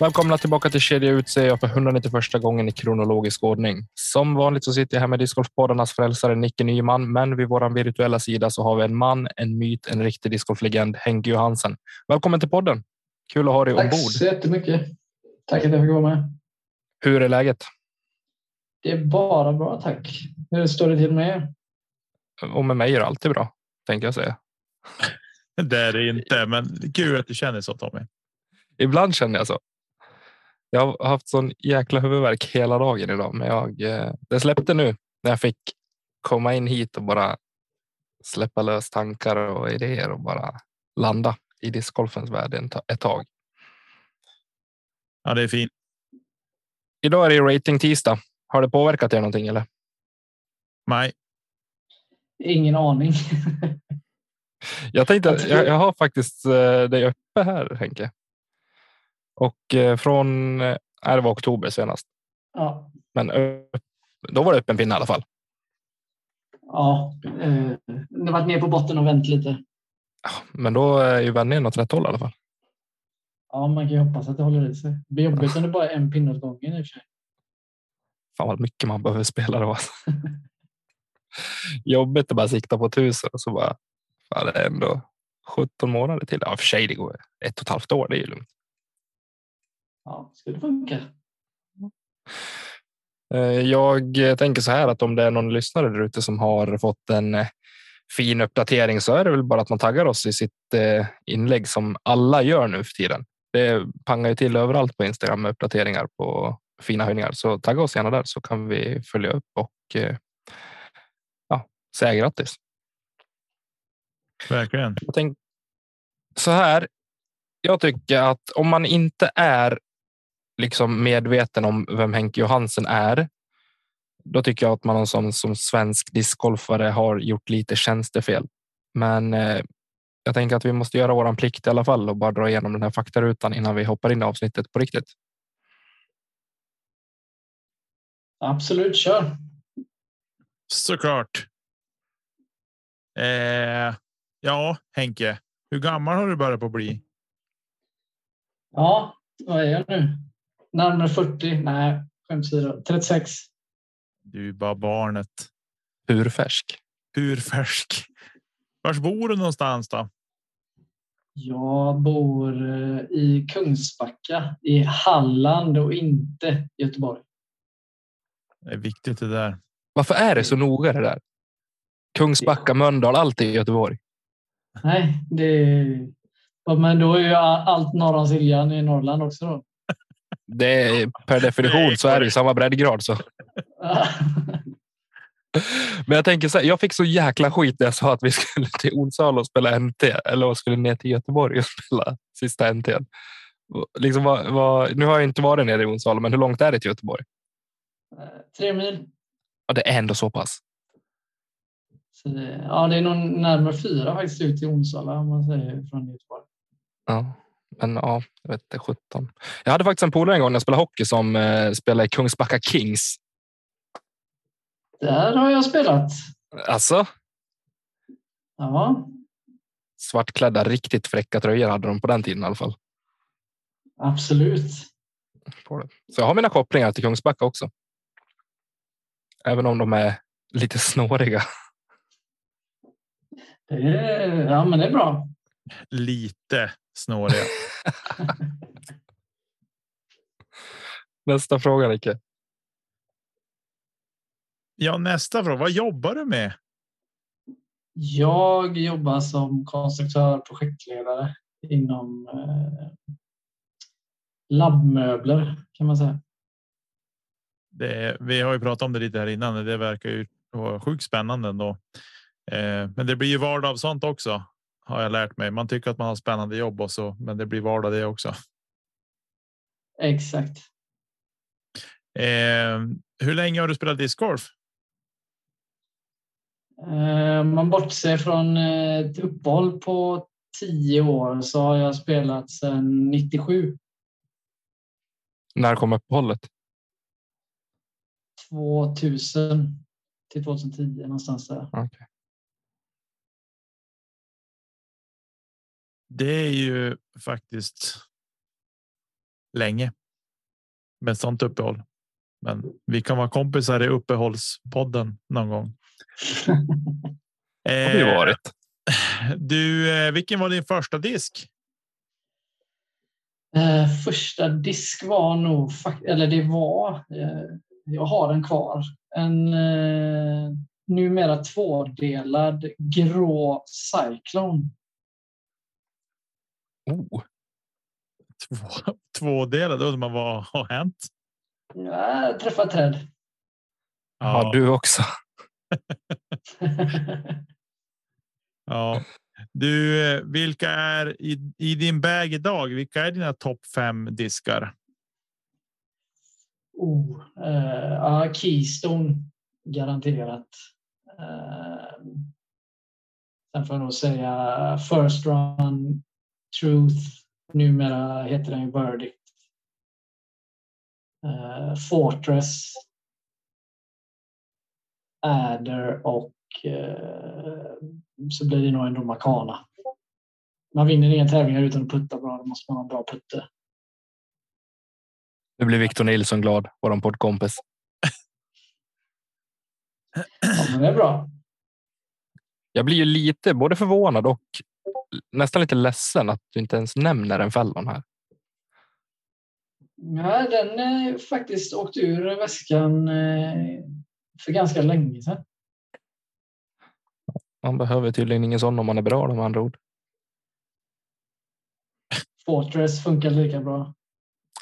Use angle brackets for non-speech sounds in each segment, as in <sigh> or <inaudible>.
Välkomna tillbaka till Kedja ut sig för 191 gången i kronologisk ordning. Som vanligt så sitter jag här med discgolfpoddarnas frälsare Nicke Nyman, men vid vår virtuella sida så har vi en man, en myt, en riktig discgolflegend, Henke Johansen. Välkommen till podden. Kul att ha dig Tack ombord. så jättemycket. Tack att jag fick vara med. Hur är läget? Det är bara bra, tack. Hur står det till med er? Och med mig är det alltid bra, tänker jag säga. <laughs> Det är det inte, men kul att du känner så Tommy. Ibland känner jag så. Jag har haft sån jäkla huvudvärk hela dagen idag, men jag, eh, det släppte nu när jag fick komma in hit och bara släppa lös tankar och idéer och bara landa i discgolfens värld ett tag. Ja, det är fint. Idag är det rating tisdag. Har det påverkat er någonting eller? Nej, Ingen aning. Jag tänkte, <laughs> Jag jag, har faktiskt eh, det uppe här Henke. Och eh, från, eh, nej, det var oktober senast, ja, men då var det öppen pinne i alla fall. ja. Eh, det varit ner på botten och vänt lite. Men då är ju vändningen åt rätt håll i alla fall. Ja, man kan ju hoppas att det håller i sig. Det blir jobbigt om det bara är en pinne åt gången i och för sig. Fan vad mycket man behöver spela då. <laughs> Jobbigt att bara sikta på tusen och så bara. Fan, det är ändå 17 månader till. Ja, för sig, det går ett och ett halvt år. Det är ju lugnt. Ja, ska det funka? Eh, Jag tänker så här att om det är någon lyssnare där ute som har fått en eh, fin uppdatering så är det väl bara att man taggar oss i sitt eh, inlägg som alla gör nu för tiden. Det pangar ju till överallt på Instagram med uppdateringar på fina höjningar. Så tagga oss gärna där så kan vi följa upp och ja, säga grattis. verkligen. Jag tänk, så här. Jag tycker att om man inte är liksom medveten om vem Henke Johansen är. Då tycker jag att man som, som svensk discgolfare har gjort lite tjänstefel. Men eh, jag tänker att vi måste göra våran plikt i alla fall och bara dra igenom den här faktarutan innan vi hoppar in i avsnittet på riktigt. Absolut, kör. Såklart. Eh, ja, Henke, hur gammal har du börjat på bli? Ja, vad är jag nu? Närmare 40? Nej, skämt åsido. 36. Du är bara barnet. Hur färsk? Hur färsk? Vars bor du någonstans då? Jag bor eh, i Kungsbacka i Halland och inte Göteborg. Det är viktigt det där. Varför är det så noga det där? Kungsbacka, Mölndal, allt i Göteborg. Nej, det Ja, Men då är ju allt norr om Siljan i Norrland också då. Det är, per definition så är det ju samma breddgrad. Så. Men jag tänker så här, jag fick så jäkla skit när jag sa att vi skulle till Onsala och spela NT eller skulle ner till Göteborg och <laughs> spela sista NT. Liksom vad, vad, nu har jag inte varit nere i Onsala, men hur långt är det till Göteborg? Tre mil. Ja, det är ändå så pass. Så det, ja, det är nog närmare fyra faktiskt ut till Onsala om man säger från Göteborg. Ja, men ja, jag vet inte, 17. Jag hade faktiskt en polare en gång när jag spelade hockey som eh, spelade i Kungsbacka Kings. Där har jag spelat. Alltså, Ja, svartklädda, riktigt fräcka tröjor hade de på den tiden i alla fall. absolut. Så jag har mina kopplingar till Kungsbacka också. Även om de är lite snåriga. Det är, ja, men det är bra. Lite snåriga. <laughs> Nästa fråga, Nicke. Ja, nästa fråga. Vad jobbar du med? Jag jobbar som konstruktör och projektledare inom eh, labbmöbler kan man säga. Det, vi har ju pratat om det lite här innan. Det verkar ju vara sjukt spännande ändå. Eh, men det blir ju vardag av sånt också har jag lärt mig. Man tycker att man har spännande jobb och så, men det blir vardag det också. Exakt. Eh, hur länge har du spelat discgolf? Eh, man bortser från ett uppehåll på tio år så har jag spelat sedan 97. När kom uppehållet? 2000 till 2010 någonstans där. Okay. Det är ju faktiskt. Länge. Med sånt uppehåll. Men vi kan vara kompisar i uppehållspodden någon gång. <laughs> Har vi varit. Du, eh, vilken var din första disk? Eh, första disk var nog, eller det var, eh, jag har den kvar, en eh, numera tvådelad grå Cyclone. Oh. Två, <laughs> tvådelad, undrar man vad har hänt? Jag träffat träd. Ja, <laughs> ja du också. ja, du, eh, vilka är i, i din bag idag? Vilka är dina topp fem diskar? Oh, uh, ja, Keystone garanterat. Uh, sen får jag nog säga First Run, Truth. Numera heter den Verdict. Uh, Fortress. Adder och så blir det nog ändå Makana. Man vinner inga tävlingar utan att putta bra. Då måste man ha en bra putte. Nu blir Victor Nilsson glad, vår poddkompis. ja, men det är bra. Jag blir ju lite både förvånad och nästan lite ledsen att du inte ens nämner en fällon här. Ja, den är faktiskt åkt ur väskan eh, för ganska länge sedan. Man behöver tydligen ingen sån om man är bra med andra ord. Fortress funkar lika bra.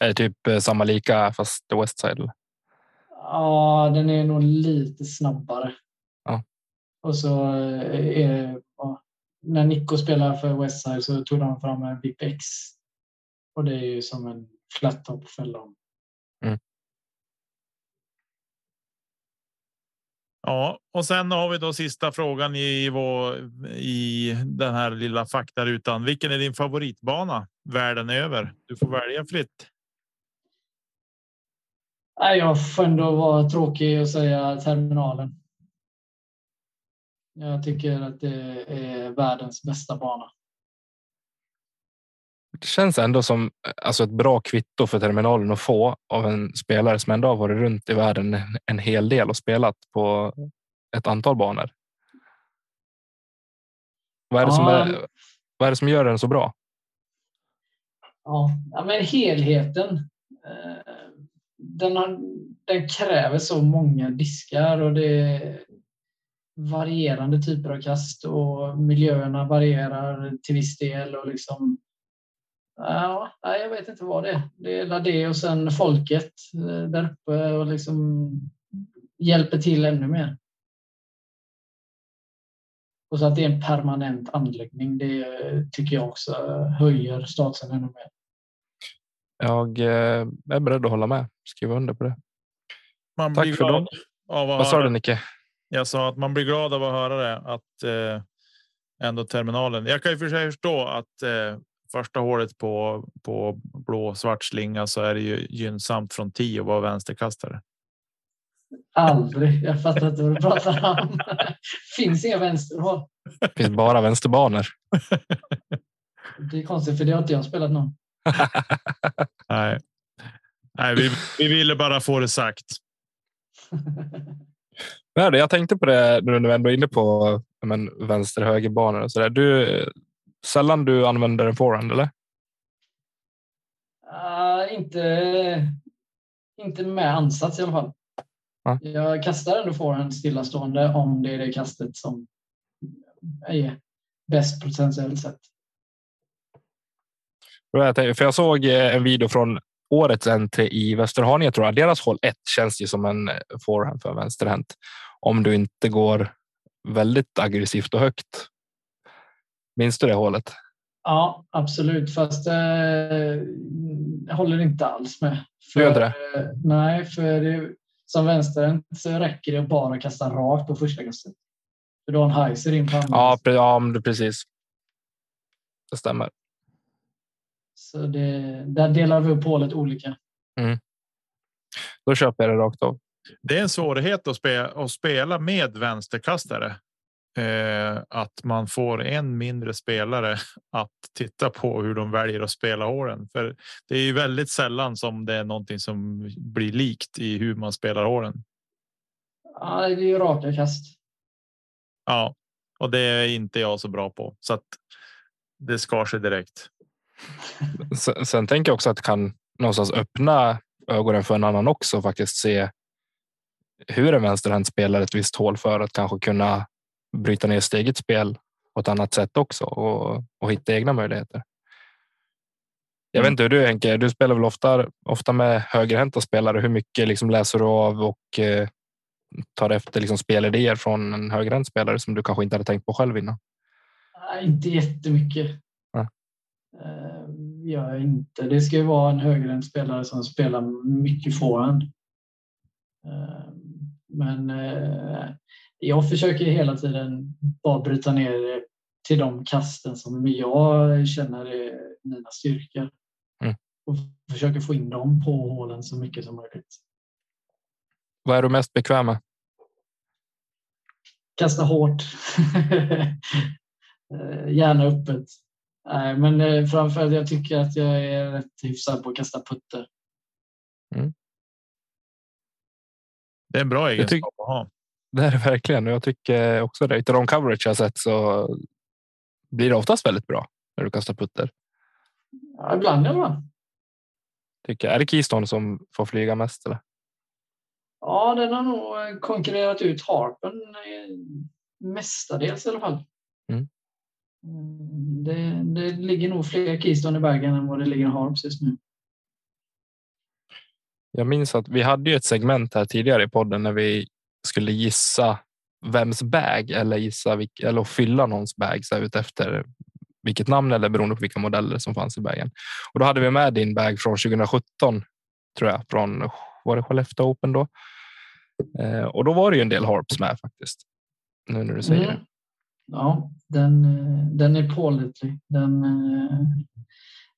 Är det typ eh, samma lika fast the West Side? Ja, den är nog lite snabbare. Ja. Och så eh, är ja, när Nico spelar för Westside så tog de fram en VIP-X. Och det är ju som en flat top fällon. Mm. Ja, och sen har vi då sista frågan i, vår, i den här lilla faktarutan. Vilken är din favoritbana världen över? Du får välja fritt. Nej, jag får ändå vara tråkig och säga terminalen. Jag tycker att det är världens bästa bana. Det känns ändå som alltså ett bra kvitto för terminalen att få av en spelare som ändå har varit runt i världen en hel del och spelat på ett antal banor. Vad är det, ja. som, är, vad är det som gör den så bra? Ja, men helheten. Eh, den, har, den kräver så många diskar och det varierande typer av kast och miljöerna varierar till viss del och liksom Ja, jag vet inte vad det är. Det är det och sen folket eh, där uppe och liksom hjälper till ännu mer. Och så att det är en permanent anläggning, det tycker jag också höjer statusen ännu mer. Jag eh, är beredd att hålla med. Skriva under på det. Man Tack för dem. Vad sa du Nicke? Jag sa att man blir glad av att höra det. Att eh, ändå terminalen. Jag kan ju för sig förstå att eh, första hålet på på blå svart slinga så är det ju gynnsamt från 10 att vara vänsterkastare. Aldrig. Jag fattar inte vad du pratar om. finns inga vänsterhål. Det finns bara vänsterbanor. Det är konstigt för det har inte jag spelat någon. Nej, Nej vi, vi ville bara få det sagt. <laughs> jag tänkte på det nu när vi ändå är inne på men, vänster högerbanor och så där. Du, sällan du använder en forehand eller? Uh, inte, inte med ansats i alla fall. Jag kastar ändå forehand stillastående om det är det kastet som är bäst potentiellt sett. För jag såg eh, en video från årets NT i Västerhaninge tror jag. Deras håll 1 känns ju som en eh, forehand för vänsterhänt. Om du inte går väldigt aggressivt och högt. Minns du det hålet? Ja, absolut. Fast eh, jag håller inte alls med. För, du gör inte det? Eh, nej, för det, som vänsterhänt så räcker det att bara kasta rakt på första kastet. För du har en heiser in på andra. Ja, ja precis. Det stämmer. Så det, där delar vi upp hålet olika. Mm. Då köper jag det rakt av. Det är en svårighet att spela, att spela med vänsterkastare. Eh, att man får en mindre spelare att titta på hur de väljer att spela håren. För det är ju väldigt sällan som det är någonting som blir likt i hur man spelar håren. Ja, det är ju raka kast. Ja, och det är inte jag så bra på så att det skar sig direkt. Sen, sen tänker jag också att det kan någonstans öppna ögonen för en annan också faktiskt se hur en vänsterhänt spelar ett visst hål för att kanske kunna bryta ner sitt eget spel på ett annat sätt också och, och hitta egna möjligheter. Jag vet mm. inte hur du Henke, du spelar väl ofta, ofta med högerhänta spelare. Hur mycket liksom läser du av och eh, tar efter liksom spelidéer från en högerhänt spelare som du kanske inte hade tänkt på själv innan? Nej, inte jättemycket. Ja. Uh, jag inte. Det ska ju vara en högerhänt spelare som spelar mycket forehand. Uh, men uh, jag försöker hela tiden bara bryta ner det till de kasten som jag känner är mina styrkor. Mm. Och försöker få in dem på hålen så mycket som möjligt. Vad är du mest bekväm med? Kasta hårt. <laughs> Eh, gärna öppet. Nej, men eh, framförallt jag tycker att jag är rätt hyfsad på att kasta putter. Mm. Det är en bra egenskap att ha. Det är det verkligen och jag tycker också det. Utav de coverage jag sett så blir det oftast väldigt bra när du kastar putter. Ja, ibland är det bra. Tycker, är det Keystone som får flyga mest? Eller? Ja, den har nog konkurrerat ut Harpen mestadels i alla fall. Mm. mm. Det, det, ligger nog fler Keystone i bagen än vad det ligger Harps just nu. Jag minns att vi hade ju ett segment här tidigare i podden när vi skulle gissa vems bag eller gissa eller fylla någons bag så ut efter vilket namn eller beroende på vilka modeller som fanns i bagen. Och då hade vi med din bag från 2017 tror jag från var det Skellefteå Open då? Eh, och då var det ju en del harps med faktiskt. Nu när du säger mm. det. Ja, den, den är pålitlig. Den, eh,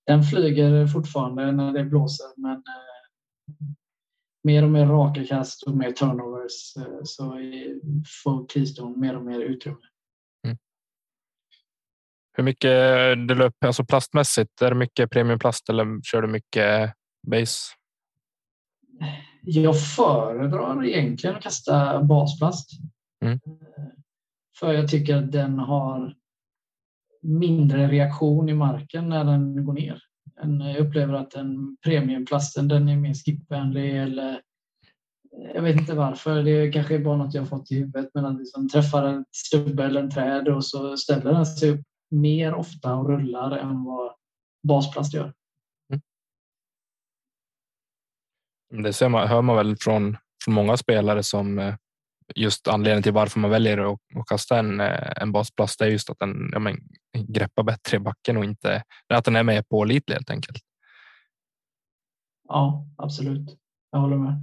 den flyger fortfarande när det blåser, men eh, mer och mer raka kast och mer turnovers eh, så får Keystone mer och mer utrymme. Mm. Hur mycket det löper alltså plastmässigt? Är det mycket premiumplast eller kör du mycket base? Jag föredrar egentligen att kasta basplast. Mm. För jag tycker att den har mindre reaktion i marken när den går ner. Jag upplever att den premiumplasten den är mer skipvänlig eller jag vet inte varför. Det kanske är bara något jag fått i huvudet. Men att liksom träffar en stubbe eller en träd och så ställer den sig upp mer ofta och rullar än vad basplast gör. Mm. Det ser man, hör man väl från, från många spelare som eh, just anledningen till varför man väljer att, att kasta en, eh, en basplast är just att den ja, men, greppar bättre i backen och inte att den är mer pålitlig helt enkelt. Ja, absolut. Jag håller med.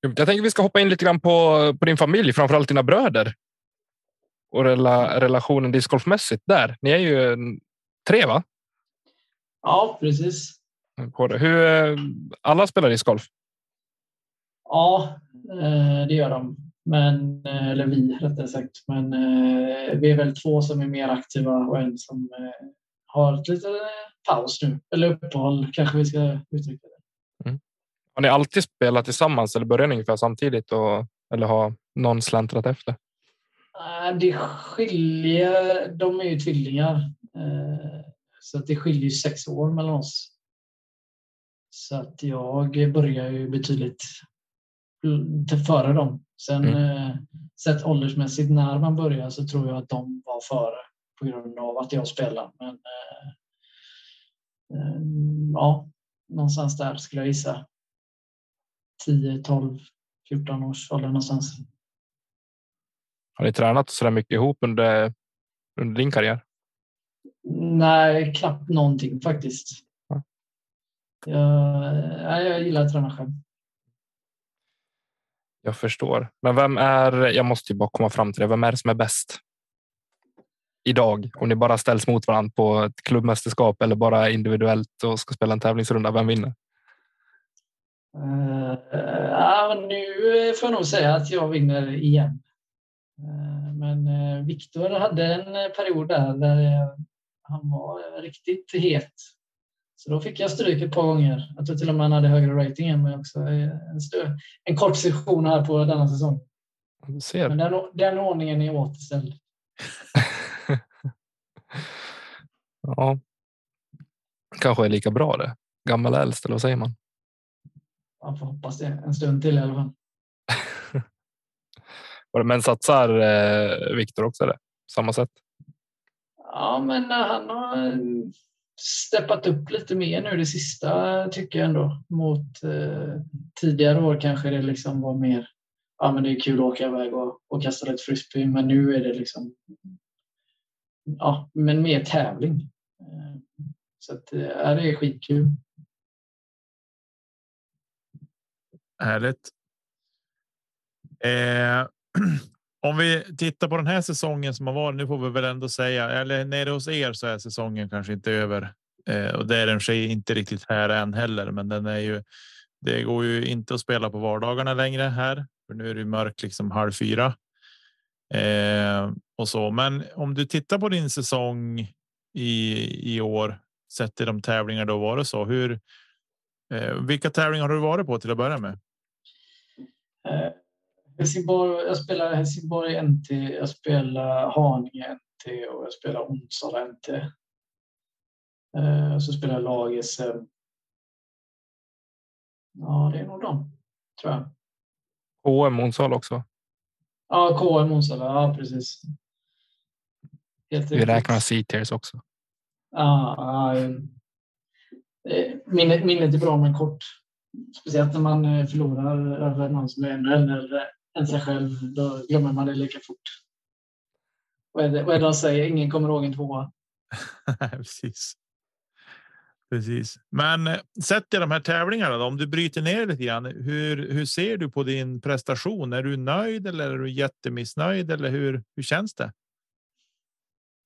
Jag tänker vi ska hoppa in lite grann på, på din familj, framförallt dina bröder. Och rela, relationen discgolfmässigt där. Ni är ju tre va? Ja, precis. Hur, eh, alla spelar discgolf? Ja, eh, det gör de. Men, eh, eller vi rättare sagt. Men vi är väl två som är mer aktiva och en som har ett litet paus nu. Eller uppehåll kanske vi ska uttrycka det. Mm. Har ni alltid spelat tillsammans eller började ni ungefär samtidigt? Och, eller har någon släntrat efter? Det skiljer. De är ju tvillingar. Så det skiljer sex år mellan oss. Så att jag börjar ju betydligt före dem. Sen Mm. eh, sett åldersmässigt när man börjar så tror jag att de var före på grund av att jag spelar. Men eh, eh, ja, någonstans där skulle jag gissa. 10, 12, 14 års ålder någonstans. Har ni tränat så där mycket ihop under, under din karriär? Nej, knappt någonting faktiskt. Ja. Jag, jag gillar att träna själv. Jag förstår. Men vem är, jag måste ju bara komma fram till det, vem är det som är bäst? Idag, om ni bara ställs mot varandra på ett klubbmästerskap eller bara individuellt och ska spela en tävlingsrunda, vem vinner? Uh, ja, nu får jag nog säga att jag vinner igen. Uh, men uh, Viktor hade en period där, där uh, han var riktigt het. Så då fick jag stryk ett par gånger. Jag tror till och med han hade högre rating än mig också. En, stö- en kort session här på denna säsong. Du ser. Men den, den ordningen är återställd. <laughs> ja. Kanske är lika bra det. Gammal äldst, eller vad säger man? Man får hoppas det en stund till i alla fall. <laughs> Men satsar eh, Viktor också det? Samma sätt? Ja, men eh, han har steppat upp lite mer nu det sista tycker jag ändå. Mot eh, tidigare år kanske det liksom var mer. Ja, men det är kul att åka iväg och, och kasta lite frisbee, men nu är det liksom. Ja, men mer tävling. Eh, så att, eh, ja, det är skitkul. Härligt. Eh, <clears throat> om vi tittar på den här säsongen som har varit, nu får vi väl ändå säga, eller nere hos er så är säsongen kanske inte över eh, och det är den sig inte riktigt här än heller, men den är ju. Det går ju inte att spela på vardagarna längre här, för nu är det mörkt liksom halv fyra. Eh, och så, men om du tittar på din säsong i i år sett till de tävlingar då var det så. Hur? Eh, vilka tävlingar har du varit på till att börja med? Eh, Helsingborg, jag spelar Helsingborg NT, jag spelar Haninge NT och jag spelar Onsala NT. Eh, så spelar jag lag SM. Ja, det är nog de, tror jag. HM Onsala också. Ja, KM Onsala, ja precis. Helt Vi räknar C-tiers också. Ja, ja, eh, minnet, minnet är bra men kort. Speciellt när man eh, förlorar över någon som är ännu äldre än sig själv. Då glömmer man det lika fort. Vad är det, vad är det de säger? Ingen kommer ihåg en tvåa. <laughs> Precis. Precis, men eh, sett i de här tävlingarna, då, om du bryter ner lite grann. Hur, hur ser du på din prestation? Är du nöjd eller är du jättemissnöjd eller hur, hur känns det?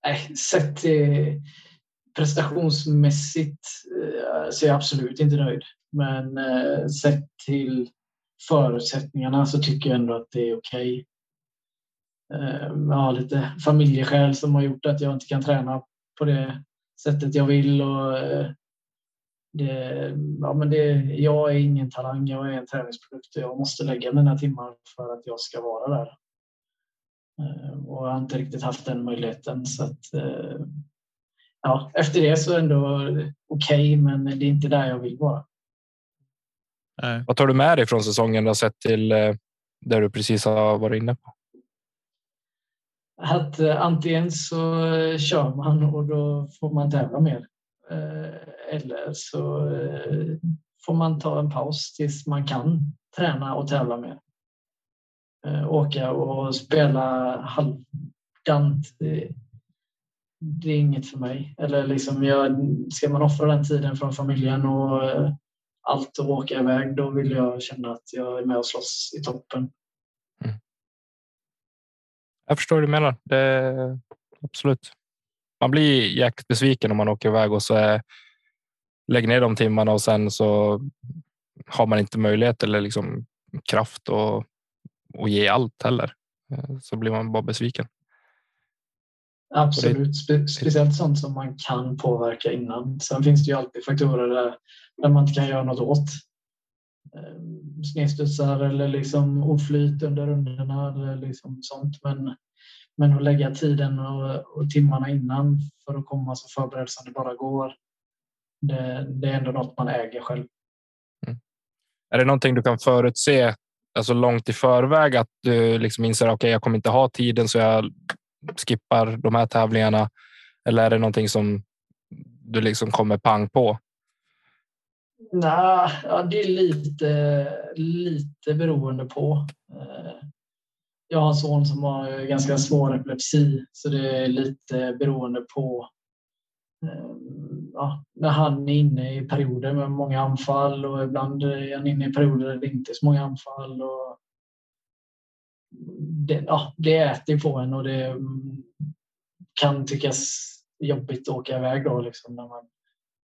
Nej, sett till prestationsmässigt eh, så är jag absolut inte nöjd. Men eh, sett till förutsättningarna så tycker jag ändå att det är okej. Okay. jag har lite familjeskäl som har gjort att jag inte kan träna på det sättet jag vill. Och, eh, det, ja, men det, jag är ingen talang, jag är en träningsprodukt. och Jag måste lägga mina timmar för att jag ska vara där. Ehm, och jag har inte riktigt haft den möjligheten. Så att, eh, ja, efter det så är det ändå okej, men det är inte där jag vill vara. Nej. Vad tar du med dig från säsongen då sett till eh, där du precis har varit inne på? Att eh, antingen så kör man och då får man tävla mer. Eh, eller så får man ta en paus tills man kan träna och tävla mer. Åka och spela halvdant. Det, är inget för mig. Eller liksom jag, ska man offra den tiden från familjen och allt och åka iväg, då vill jag känna att jag är med och slåss i toppen. Mm. Jag förstår hur du menar. Det, absolut. Man blir jäkligt besviken om man åker iväg och så är, lägger ner de timmarna och sen så har man inte möjlighet eller liksom kraft och, och ge allt heller. Eh, så blir man bara besviken. Absolut, Spe speciellt sånt som man kan påverka innan. Sen finns det ju alltid faktorer där, där man inte kan göra något åt. Eh, Snedstudsar eller liksom oflyt under rundorna eller liksom sånt. Men, men att lägga tiden och, och timmarna innan för att komma så förberedd som det bara går. Det, det är ändå något man äger själv. Är det någonting du kan förutse alltså långt i förväg att du liksom inser att okay, jag kommer inte ha tiden så jag skippar de här tävlingarna? Eller är det någonting som du liksom kommer pang på? Nej, ja, det är lite, lite beroende på. Eh, jag har en son som har ganska svår epilepsi så det är lite beroende på eh, ja, när han är inne i perioder med många anfall och ibland är han inne i perioder där det inte är så många anfall. Och det, ja, det äter på en och det kan tyckas jobbigt att åka iväg då liksom när man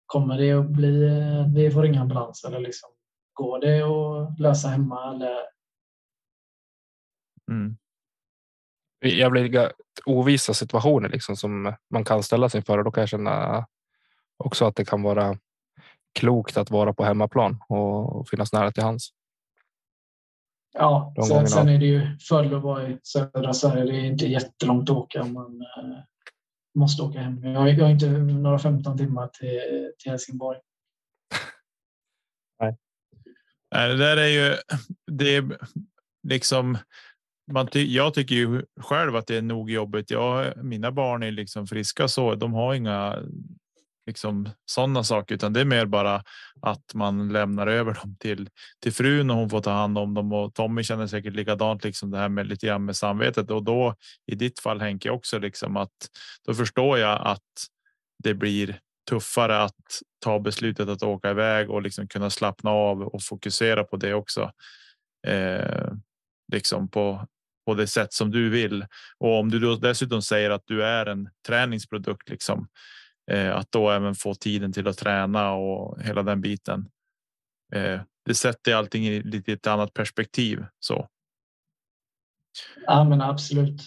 kommer det att bli, vi får ringa ambulans eller liksom går det att lösa hemma eller? Mm. Jävligt ovisa situationer liksom som man kan ställa sig inför och då kan jag känna också att det kan vara klokt att vara på hemmaplan och finnas nära till hands. Ja, sen, sen, är det ju fördel att vara i södra Sverige. Det är inte jättelångt att åka om man eh, måste åka hem. Jag, jag har inte några 15 timmar till, till Helsingborg. Nej. Det där är ju det är liksom. Man ty jag tycker ju själv att det är nog jobbigt. Jag, mina barn är liksom friska så de har inga liksom sådana saker, utan det är mer bara att man lämnar över dem till till frun och hon får ta hand om dem. Och Tommy känner säkert likadant, liksom det här med lite grann med samvetet. Och då i ditt fall Henke också liksom att då förstår jag att det blir tuffare att ta beslutet att åka iväg och liksom kunna slappna av och fokusera på det också. Eh, liksom på på det sätt som du vill. Och om du då dessutom säger att du är en träningsprodukt liksom att då även få tiden till att träna och hela den biten. Eh, det sätter allting i lite ett annat perspektiv. Så. Ja, men absolut.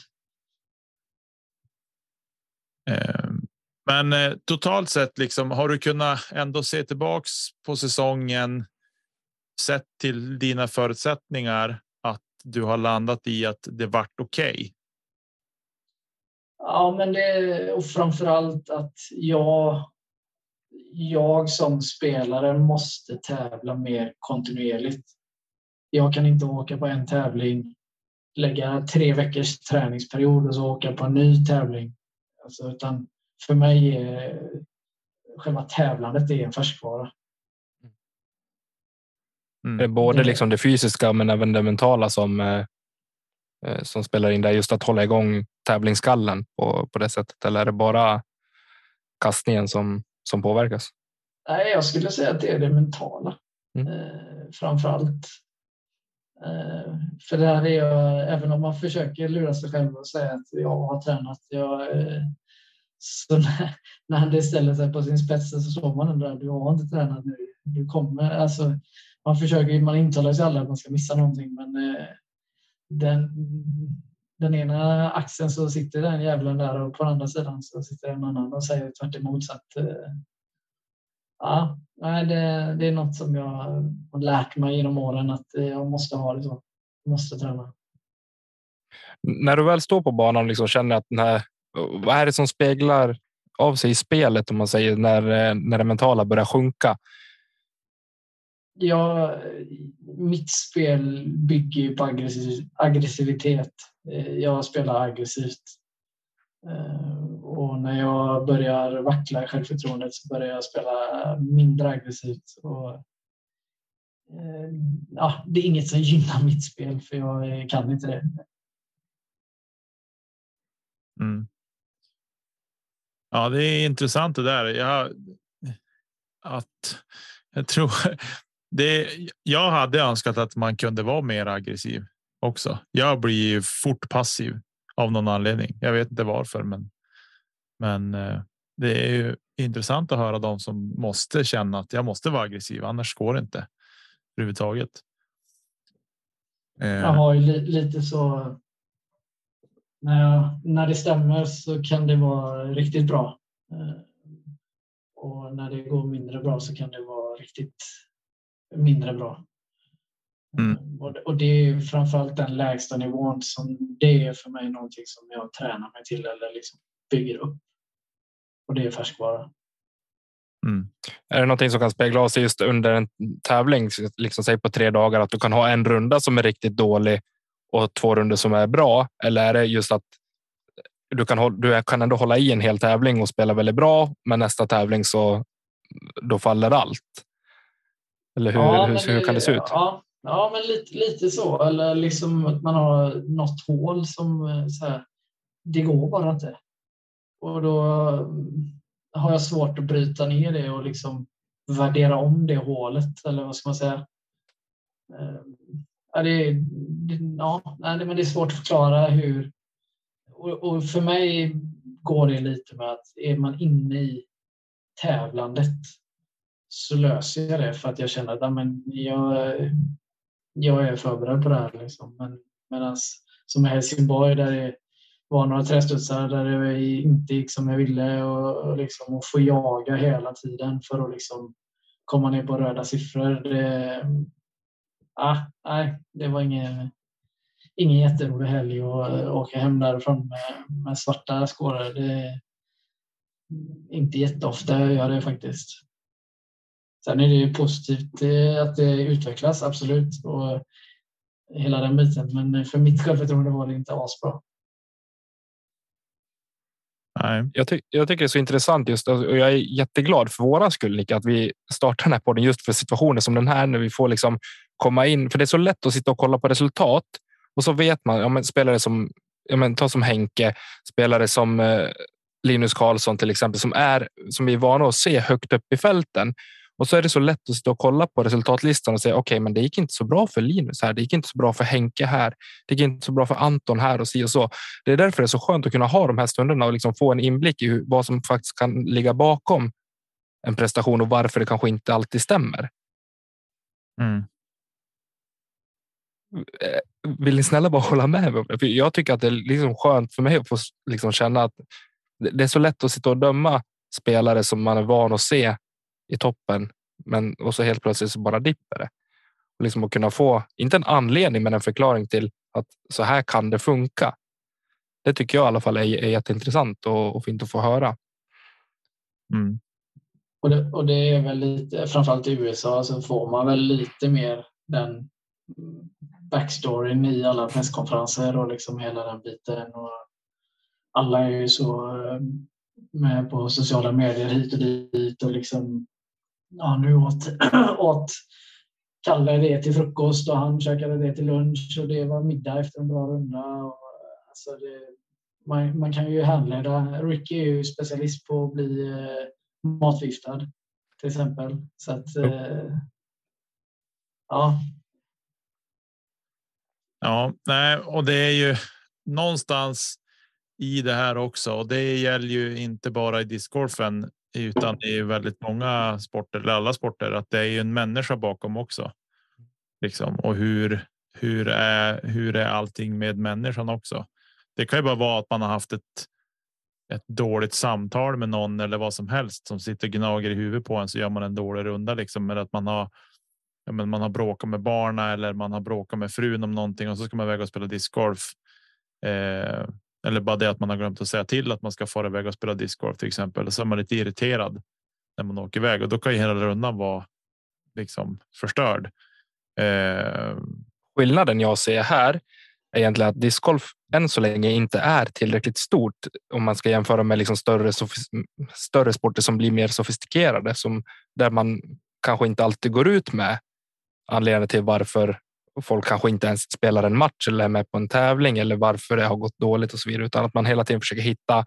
Eh, men totalt sett, liksom, har du kunnat ändå se tillbaks på säsongen sett till dina förutsättningar att du har landat i att det vart okej? Okay? Ja, men det och framför allt att jag, jag som spelare måste tävla mer kontinuerligt. Jag kan inte åka på en tävling, lägga tre veckors träningsperiod och så åka på en ny tävling. Alltså, utan för mig är själva tävlandet är en färskvara. Mm. Det är både liksom det fysiska men även det mentala som Eh, som spelar in där just att hålla igång tävlingsskallen på, på det sättet? Eller är det bara kastningen som, som påverkas? Nej, jag skulle säga att det är det mentala mm. eh, framför allt. Eh, för där är jag, även om man försöker lura sig själv och säga att jag har tränat, jag, eh, så när, när det ställer sig på sin spets så slår man den där, du har inte tränat nu. Du kommer, alltså, man försöker, man intalar sig aldrig att man ska missa någonting, men eh, den, den ena axeln så sitter den djävulen där och på andra sidan så sitter en annan och säger tvärt emot. Så att, eh, ja, det, det är något som jag har lärt mig genom åren att eh, jag måste ha det så. Jag måste träna. När du väl står på banan och liksom känner att den här, vad är det som speglar av sig i spelet om man säger när, eh, när det mentala börjar sjunka? Ja, mitt spel bygger ju på aggressiv, aggressivitet. Eh, jag spelar aggressivt. Eh, och när jag börjar vackla i självförtroendet så börjar jag spela mindre aggressivt. Och, eh, ja, det är inget som gynnar mitt spel för jag kan inte det. Mm. Ja, det är intressant det där. Jag, att jag tror det, jag hade önskat att man kunde vara mer aggressiv också. Jag blir fort passiv av någon anledning. Jag vet inte varför, men. Men eh, det är ju intressant att höra de som måste känna att jag måste vara aggressiv, annars går det inte överhuvudtaget. Eh. Jag har ju lite så. När, jag, när det stämmer så kan det vara riktigt bra. Eh, och när det går mindre bra så kan det vara riktigt mindre bra. Mm. Och, och det är framförallt den lägsta nivån som det är för mig någonting som jag tränar mig till eller liksom bygger upp. Och det är färskvara. Mm. Är det någonting som kan spegla sig just under en tävling, liksom säg på tre dagar, att du kan ha en runda som är riktigt dålig och två runder som är bra? Eller är det just att du kan, du kan ändå hålla i en hel tävling och spela väldigt bra, men nästa tävling så då faller allt? Eller hur, ja, hur, hur kan det se ut? Ja, ja men lite, lite så. Eller liksom att man har något hål som eh, så här, det går bara inte. Och då har jag svårt att bryta ner det och liksom värdera om det hålet, eller vad ska man säga? Eh, ja, det, det, ja, men det är svårt att förklara hur... Och, för mig går det lite med att är man inne i tävlandet så löser jag det för att jag känner att amen, jag, jag är förberedd på det här. Liksom. Men medan som i Helsingborg där det var några trästudsar där det inte gick som jag ville och, och, liksom, och få jaga hela tiden för att liksom komma ner på röda siffror. Det, ah, nej, det var ingen, ingen jätterolig helg att åka hem därifrån med, med svarta skårar. Det, inte jätteofta jag gör det faktiskt. Sen är det ju positivt eh, att det utvecklas, absolut. Och hela den biten. Men för mitt självförtroende var det inte asbra. Nej. Jag, ty jag tycker det är så intressant just och jag är jätteglad för våra skull, Nick, att vi startar den här podden just för situationer som den här när vi får liksom komma in. För det är så lätt att sitta och kolla på resultat och så vet man. Ja, men spelare som ja, men, ta som Henke, spelare som eh, Linus Karlsson till exempel, som är som vi är vana att se högt upp i fälten. Och så är det så lätt att sitta och kolla på resultatlistan och säga okej, okay, men det gick inte så bra för Linus här. Det gick inte så bra för Henke här. Det gick inte så bra för Anton här och si och så. Det är därför det är så skönt att kunna ha de här stunderna och liksom få en inblick i vad som faktiskt kan ligga bakom en prestation och varför det kanske inte alltid stämmer. Mm. Eh, vill ni snälla bara hålla med mig? För jag tycker att det är liksom skönt för mig att få liksom känna att det är så lätt att sitta och döma spelare som man är van att se i toppen, men och så helt plötsligt så bara dipper det. Och liksom att kunna få, inte en anledning, men en förklaring till att så här kan det funka. Det tycker jag i alla fall är, är jätteintressant och, och fint att få höra. Mm. Och, det, och det är väl lite, framförallt i USA så får man väl lite mer den backstoryn i alla presskonferenser och liksom hela den biten. Och alla är ju så eh, med på sociala medier hit och dit och liksom ja, nu åt, <clears throat> åt Kalle det till frukost och han käkade det till lunch och det var middag efter en bra runda. Och, alltså det, man, man kan ju härleda. Ricky är ju specialist på att bli eh, matviftad till exempel. Så att, eh, ja. Ja, nej, och det är ju någonstans i det här också. Och det gäller ju inte bara i discgolfen utan i väldigt många sporter eller alla sporter att det är ju en människa bakom också. Liksom och hur hur är hur är allting med människan också? Det kan ju bara vara att man har haft ett ett dåligt samtal med någon eller vad som helst som sitter och gnager i huvudet på en så gör man en dålig runda liksom med att man har ja, men man har bråkat med barna eller man har bråkat med frun om någonting och så ska man väga och spela discgolf. Eh, eller bara det att man har glömt att säga till att man ska fara iväg och spela discgolf till exempel. Så är man lite irriterad när man åker iväg och då kan ju hela rundan vara liksom förstörd. Eh... Skillnaden jag ser här är egentligen att discgolf än så länge inte är tillräckligt stort om man ska jämföra med liksom större, större sporter som blir mer sofistikerade, som där man kanske inte alltid går ut med anledningen till varför folk kanske inte ens spelar en match eller är med på en tävling eller varför det har gått dåligt och så vidare, utan att man hela tiden försöker hitta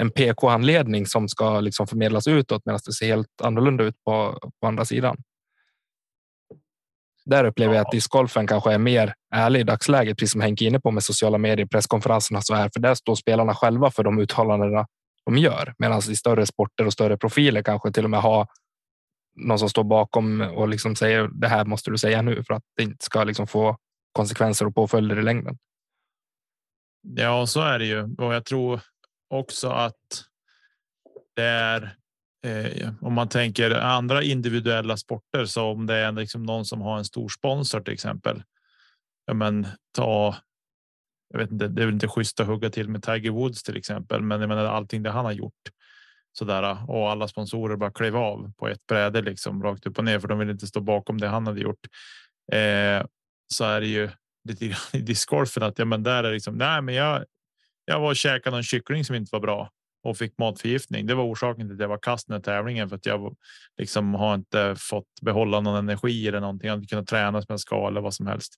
en PK-anledning som ska liksom förmedlas utåt medan det ser helt annorlunda ut på, på andra sidan. Där upplever jag att discgolfen kanske är mer ärlig i dagsläget, precis som Henke inne på med sociala medier, presskonferenserna så här, för där står spelarna själva för de uttalandena de gör. Medan i större sporter och större profiler kanske till och med ha någon som står bakom och liksom säger det här måste du säga nu för att det inte ska liksom få konsekvenser och påföljder i längden. Ja, så är det ju och jag tror också att det är eh, om man tänker andra individuella sporter så om det är liksom någon som har en stor sponsor till exempel. Ja, men ta. Jag vet inte, det är väl inte schysst att hugga till med Tiger Woods till exempel, men jag menar allting det han har gjort sådär äh, och alla sponsorer bara klev av på ett bräde liksom rakt upp och ner för de vill inte stå bakom det han hade gjort. Eh, så är det ju lite grann i discgolfen att ja, men där är liksom. Nej, men jag. Jag var och käkade någon kyckling som inte var bra och fick matförgiftning. Det var orsaken till att jag var kast när tävlingen för att jag liksom har inte fått behålla någon energi eller någonting. Jag har inte kunnat träna som jag ska eller vad som helst.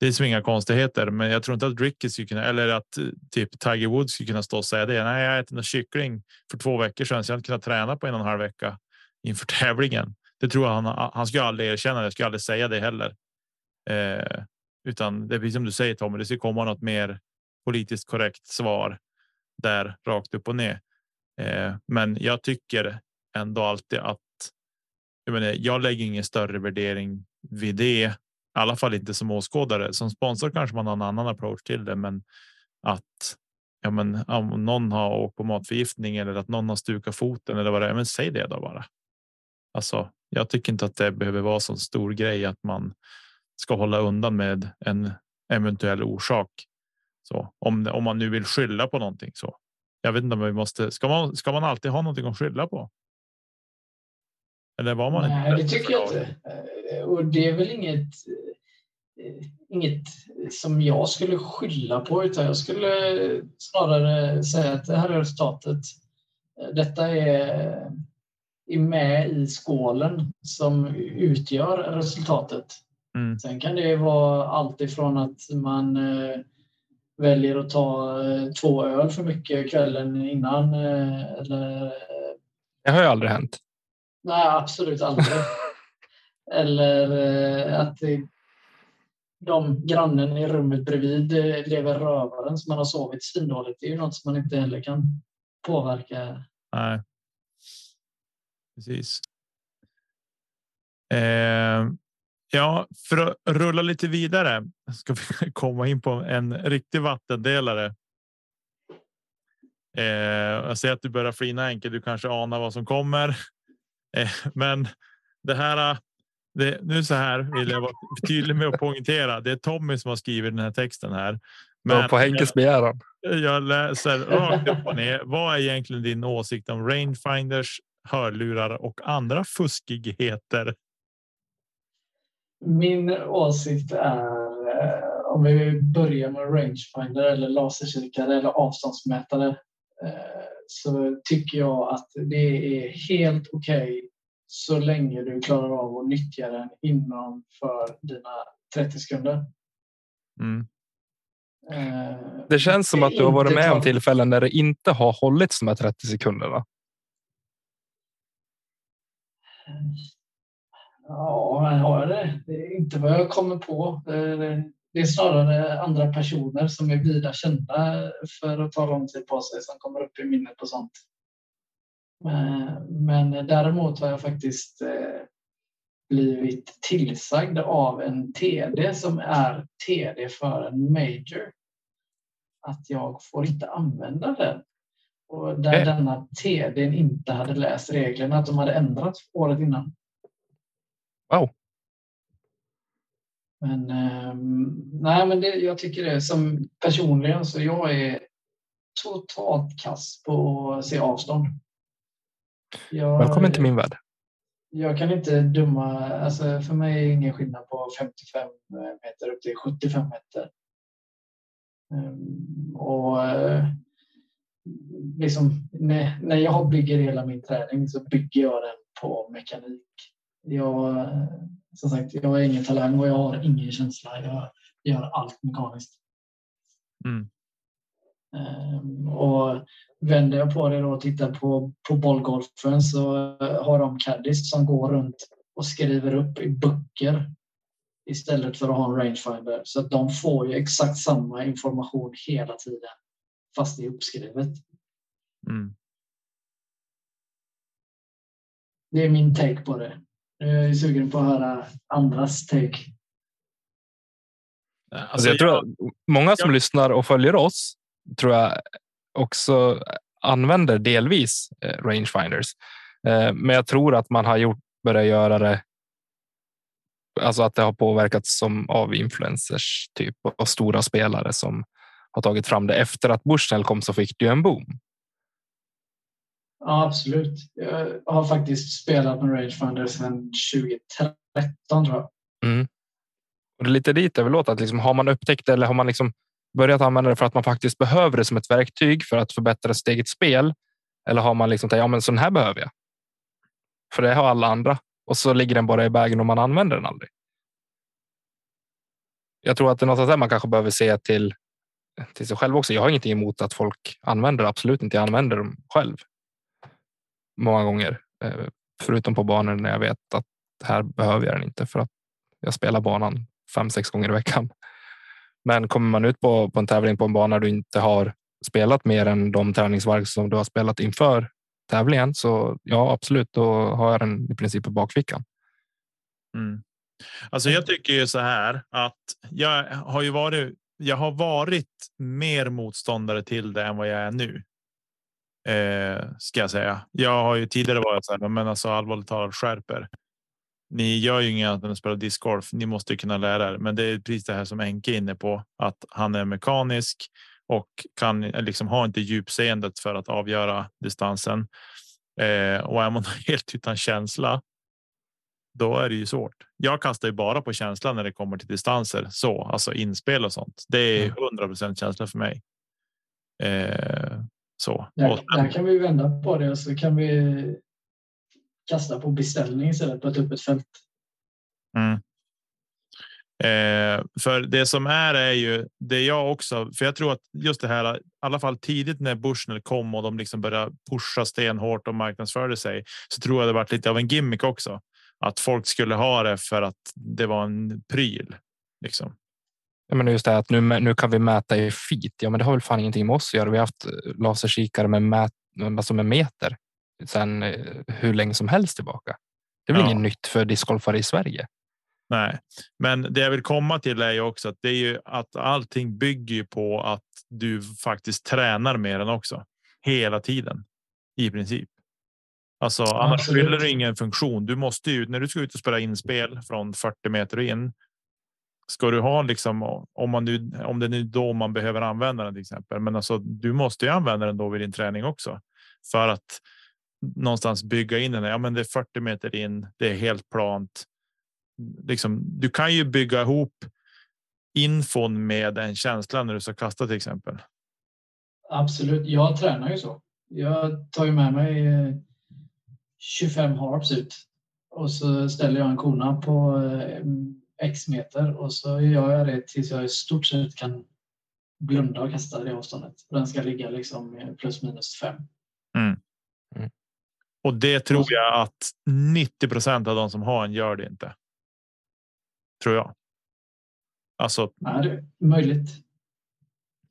Det är som inga konstigheter, men jag tror inte att Ricky skulle kunna eller att eh, typ Tiger Woods skulle kunna stå och säga det. Nej, jag äter en kyckling för två veckor sedan, så jag har inte kunnat träna på en och en halv vecka inför <laughs> tävlingen. Det tror jag han. Han skulle aldrig erkänna. Jag skulle aldrig säga det heller. Eh, utan det är precis som du säger Tommy, det ska komma något mer politiskt korrekt svar där rakt upp och ner. Eh, men jag tycker ändå alltid att jag, menar, jag lägger ingen större värdering vid det. I alla fall inte som åskådare. Som sponsor kanske man har en annan approach till det, men att ja, men om någon har åkt på matförgiftning eller att någon har stukat foten eller vad det är, men säg det då bara. Alltså, jag tycker inte att det behöver vara så stor grej att man ska hålla undan med en eventuell orsak. Så om, om man nu vill skylla på någonting så. Jag vet inte om vi måste. Ska man, ska man alltid ha någonting att skylla på? Eller var man Nej, det tycker jag inte. Och det är väl inget, inget som jag skulle skylla på, utan jag skulle snarare säga att det här är resultatet. Detta är, är med i skålen som utgör resultatet. Mm. Sen kan det vara allt ifrån att man eh, väljer att ta eh, två öl för mycket kvällen innan. Eh, eller, det har ju aldrig hänt. Nej, absolut aldrig. <laughs> eller att de grannen i rummet bredvid eh, lever rövaren som man har sovit svindåligt. Det är ju något som man inte heller kan påverka. Nej. Precis. Eh, Ja, för att rulla lite vidare ska vi <laughs> komma in på en riktig vattendelare. Eh, jag ser att du börjar flina Enke. Du kanske anar vad som kommer, <laughs> eh, men det här. Det, nu så här vill jag vara tydlig med att poängtera. Det är Tommy som har skrivit den här texten här. Men ja, på Henkes begäran. Jag, jag läser rakt upp och ner. Vad är egentligen din åsikt om rangefinders, hörlurar och andra fuskigheter? Min åsikt är eh, om vi börjar med rangefinder eller laserkikare eller avståndsmätare eh, så tycker jag att det är helt okej okay så länge du klarar av att nyttja den inom för dina 30 sekunder. Mm. Eh, det känns som att du har varit med om tillfällen när det inte har hållits de här 30 sekunderna. Ja, jag har det. Det är inte vad jag kommer på. Det är snarare andra personer som är vida kända för att ta lång tid på sig som kommer upp i minnet på sånt. Men däremot har jag faktiskt eh, blivit tillsagd av en TD som är TD för en major att jag får inte använda den. Och där denna TD inte hade läst reglerna, att de hade ändrat året innan. Wow. Men, eh, nej, men det, jag tycker det som personligen så jag är totalt kass på att se avstånd. Jag, Välkommen till min värld. Jag kan inte döma, alltså för mig är det ingen skillnad på 55 meter upp till 75 meter. Um, och uh, liksom när, när jag bygger hela min träning så bygger jag den på mekanik jag, som sagt, jag har ingen talang och jag har ingen känsla. Jag gör allt mekaniskt. Mm. Um, och vänder jag på det och tittar på, på bollgolfen så har de caddies som går runt och skriver upp i böcker istället för att ha en rangefinder. Så att de får ju exakt samma information hela tiden fast det är uppskrivet. Mm. Det är min take på det. Jag är sugen på att höra andras take. Alltså, alltså jag tror att många som ja. lyssnar och följer oss tror jag också använder delvis eh, rangefinders. Eh, men jag tror att man har gjort, börjat göra det. Alltså att det har påverkats som av influencers typ och stora spelare som har tagit fram det efter att Bushnell kom så fick du en boom. Ja, absolut. Jag har faktiskt spelat med rangefinder sedan 2013 tror jag. Mm. Och det är lite dit jag vill låta. Att liksom, har man upptäckt det eller har man liksom börjat använda det för att man faktiskt behöver det som ett verktyg för att förbättra sitt eget spel? Eller har man liksom tänkt, ja men sån här behöver jag. För det har alla andra och så ligger den bara i vägen och man använder den aldrig. Jag tror att det är något där man kanske behöver se till, till sig själv också. Jag har ingenting emot att folk använder det. Absolut inte. Jag använder dem själv. Många gånger, eh, förutom på banor när jag vet att här behöver jag den inte för att jag spelar banan fem, sex gånger i veckan. Men kommer man ut på, på en tävling på en bana du inte har spelat mer än de träningsvarv som du har spelat inför tävlingen så ja, absolut, då har jag den i princip i bakfickan. Mm. Alltså, jag tycker ju så här att jag har ju varit. Jag har varit mer motståndare till det än vad jag är nu. Eh, ska jag säga. Jag har ju tidigare varit så här, men alltså allvarligt talat skärper. Ni gör ju inget annat än att spela discgolf. Ni måste kunna lära er, men det är precis det här som Enke är inne på att han är mekanisk och kan liksom ha inte djupseendet för att avgöra distansen. Eh, och är man <laughs> helt utan känsla. Då är det ju svårt. Jag kastar ju bara på känslan när det kommer till distanser så alltså inspel och sånt. Det är 100 mm. känsla för mig. Eh, så. Där, där kan vi vända på det så kan vi kasta på beställning istället på ett öppet fält. Mm. Eh, för det som är är ju det jag också, för jag tror att just det här, i alla fall tidigt när Bushnell kom och de liksom började pusha stenhårt och marknadsförde sig, så tror jag det varit lite av en gimmick också. Att folk skulle ha det för att det var en pryl. Liksom. Ja, men just det att nu, nu kan vi mäta i feet. Ja, men det har väl fan ingenting med oss att göra. Vi har haft laserkikare med, mät, alltså med meter sedan eh, hur länge som helst tillbaka. Det är väl ja. inget nytt för discgolfare i Sverige. Nej, men det jag vill komma till är ju också att det är ju att allting bygger på att du faktiskt tränar med den också hela tiden i princip. Alltså ja, annars absolut. fyller det ingen funktion. Du måste ju när du ska ut och spela inspel från 40 meter in. Ska du ha liksom om man nu om det är då man behöver använda den till exempel. Men alltså, du måste ju använda den då vid din träning också för att någonstans bygga in den. Ja, men det är 40 meter in. Det är helt plant liksom, du kan ju bygga ihop infon med en känsla när du ska kasta till exempel. Absolut. Jag tränar ju så. Jag tar ju med mig 25 eh, harps ut och så ställer jag en kona på eh, x meter och så gör jag det tills jag i stort sett kan blunda och kasta det avståndet. Den ska ligga liksom plus minus fem. Mm. Mm. Och det tror jag att 90 procent av de som har en gör det inte tror jag. Alltså. Ja, det är möjligt.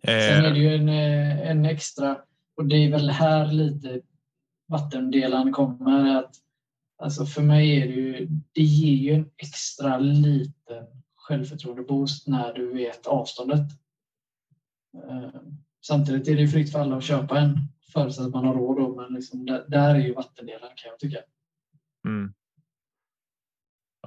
Eh, Sen är det ju en, eh, en extra och det är väl här lite vattendelaren kommer. Att, alltså för mig är det ju, det ger ju en extra liten självförtroende-boost när du vet avståndet. Eh, samtidigt är det fritt för alla att köpa en förutsatt att man har råd. Då, men liksom där, där är ju vattendelaren kan jag tycka. Mm.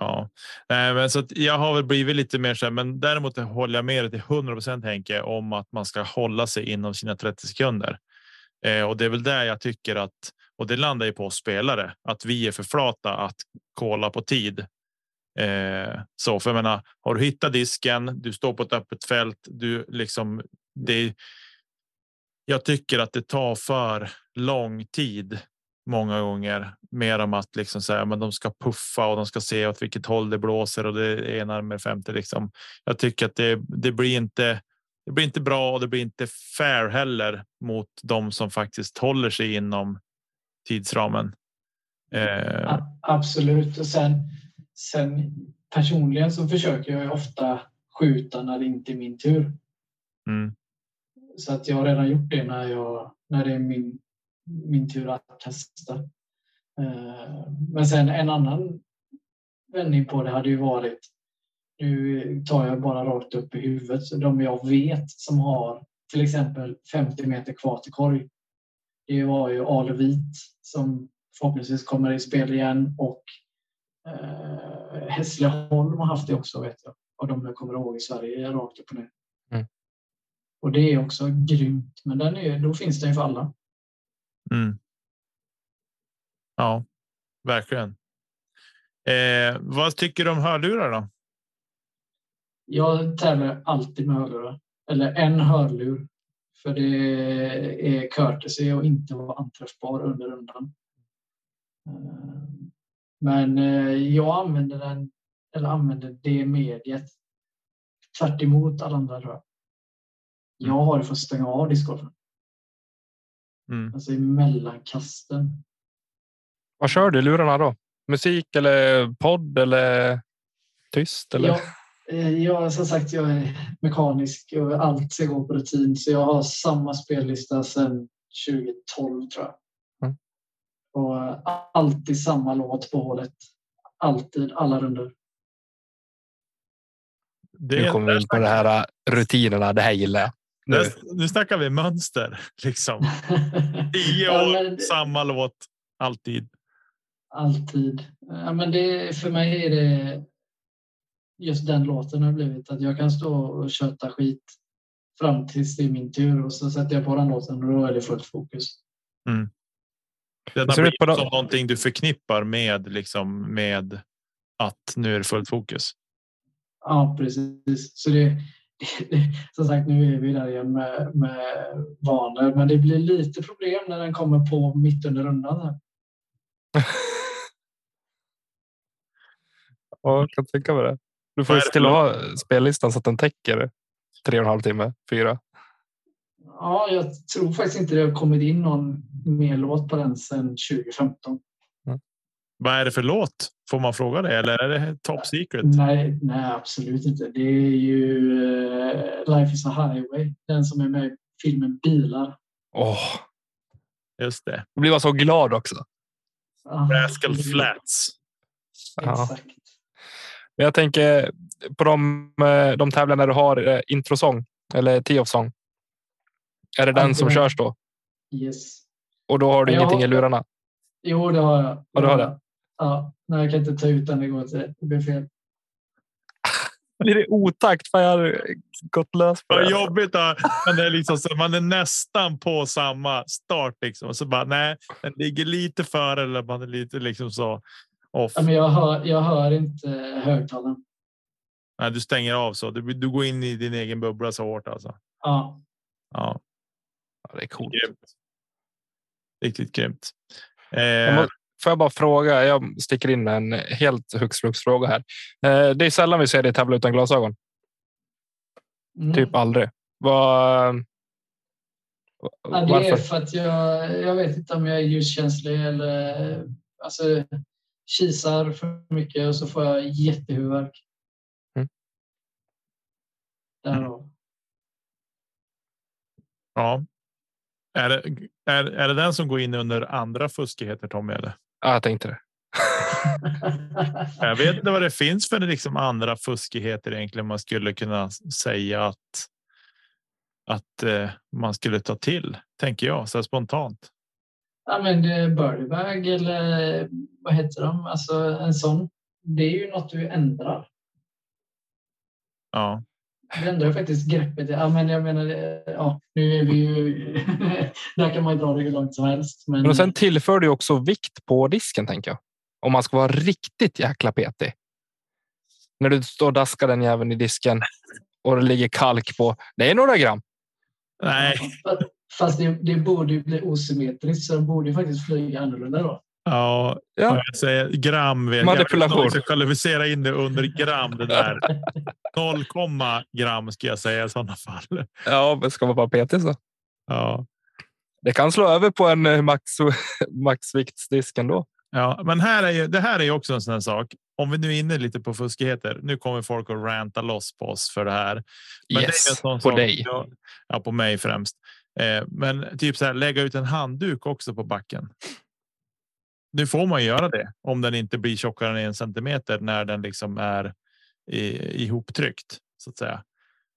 Ja, Nej, men så jag har väl blivit lite mer så här, men däremot håller jag med dig till 100 procent Henke om att man ska hålla sig inom sina 30 sekunder. Eh, och det är väl där jag tycker att och det landar ju på oss spelare att vi är för flata att kolla på tid. Eh, så för jag menar, har du hittat disken, du står på ett öppet fält, du liksom det. Jag tycker att det tar för lång tid många gånger mer om att liksom säga men de ska puffa och de ska se åt vilket håll det blåser och det ena med femte. Liksom. Jag tycker att det, det blir inte. Det blir inte bra och det blir inte fair heller mot de som faktiskt håller sig inom tidsramen. Eh. Absolut. Och sen, sen personligen så försöker jag ofta skjuta när det inte är min tur. Mm. Så att jag har redan gjort det när jag när det är min min tur att kasta. Eh, men sen en annan vändning på det hade ju varit nu tar jag bara rakt upp i huvudet. Så de jag vet som har till exempel 50 meter kvar till korg. Det var ju Ale Vit som förhoppningsvis kommer i spel igen och eh, Hässleholm har haft det också vet jag. Av de jag kommer ihåg i Sverige rakt upp och ner. Och det är också grymt. Men den är, då finns den ju för alla. Mm. Ja, verkligen. Eh, vad tycker du om hörlurar då? Jag tävlar alltid med hörlurar eller en hörlur för det är courtesy och inte vara anträffbar under rundan. Eh, men eh, jag använder den eller använder det mediet tvärt emot alla andra tror jag. Jag har det för att stänga av discgolfen. Mm. Alltså i mellankasten. Vad kör du i lurarna då? Musik eller podd eller tyst? Eller? Jag, eh, jag, som sagt, jag är mekanisk och allt ska gå på rutin. Så jag har samma spellista sedan 2012 tror jag. Mm. Och eh, alltid samma låt på hålet. Alltid, alla runder. Det, nu kommer vi in på det här äh, rutinerna. Det här gillar jag. Nu. Nu, snackar vi mönster <laughs> liksom. Tio Ja, år, samma låt alltid. Alltid. Ja, men det, för mig är det just den låten har blivit att jag kan stå och köta skit fram tills det är min tur och så sätter jag på den låten och då är det fullt fokus. Den Ser har ut på blivit de- som någonting du förknippar med liksom med att nu är det fullt fokus. Ja, precis. Så det, det, <laughs> som sagt, nu är vi där igen med, med vanor, men det blir lite problem när den kommer på mitt under rundan. här. <laughs> Ja, jag kan tänka mig det. Du får se till att ha spellistan så att den täcker tre och en halv timme, fyra. Ja, jag tror faktiskt inte det har kommit in någon mer låt på den sedan 2015. Vad är det för låt? Får man fråga det eller är det top secret? Nej, nej, absolut inte. Det är ju eh, Life is a highway, den som är med i filmen Bilar. Åh, Just det. jag blir bara så glad också. Ah, Rascal Flats. Ja. Exakt. Men Jag tänker på de, eh, de tävlingar när du har eh, introsång eller tee-off-sång. Är det den som körs då? Yes. Och då har du Ja. ingenting i lurarna? Jo, det har jag. Ja, du har det? Ja, nej, jag kan inte ta ut den. Det går inte. Det blir fel. <laughs> Blir det otakt? För jag har gått lös på Vad det. jobbigt då. Man är, liksom, så, man är nästan på samma start liksom. Och så bara nej, den ligger lite före eller man är lite liksom så off. Ja, men jag, hör, jag hör inte högtalaren. Nej, du stänger av så du, du går in i din egen bubbla så hårt alltså. Ja. Ja, Ja, det är coolt. grymt. Riktigt grymt. Jag Eh, må- Får jag bara fråga? Jag sticker in en helt hux flux fråga här. Eh, Det är sällan vi ser dig tävla utan glasögon. Mm. Typ aldrig. Vad? Ja, det är Varför? för att jag, jag vet inte om jag är ljuskänslig eller alltså, kisar för mycket och så får jag jättehuvudvärk. Mm. Därav. ja. Är det, är, är det den som går in under andra fuskigheter Tommy? Eller? Ja, jag tänkte det. <laughs> Jag vet inte vad det finns för liksom andra fuskigheter egentligen man skulle kunna säga att. Att eh, man skulle ta till, tänker jag så här spontant. Ja, men det är birdiebag eller vad heter de? Alltså en sån. Det är ju något du ändrar. Ja, Det ändrar faktiskt greppet. Ja, men jag menar, det- ja, nu är vi ju... <laughs> där kan man ju dra det hur långt som helst. Men, Men och sen tillför du också vikt på disken, tänker jag. Om man ska vara riktigt jäkla petig. När du står och daskar den jäveln i disken och det ligger kalk på. Det är några gram. nej, Fast det, det borde ju bli osymmetriskt så de borde ju faktiskt flyga annorlunda då. Ja, Ja. jag säger gram. Vet Manipulation. Jag. Ska kvalificera in det under gram. Det där 0, gram ska jag säga i sådana fall. Ja, men ska man vara petig så. Ja, Det kan slå över på en eh, max, <laughs> maxviktsdisk ändå. ja, men här är ju, det här är ju också en sån sak. Om vi nu är inne lite på fuskigheter. Nu kommer folk att ranta loss på oss för det här. Men det är yes, sån på dig. Ja, på mig främst. Eh, men typ så här lägga ut en handduk också på backen. Nu får man göra det om den inte blir tjockare än en centimeter när den liksom är i, ihoptryckt så att säga.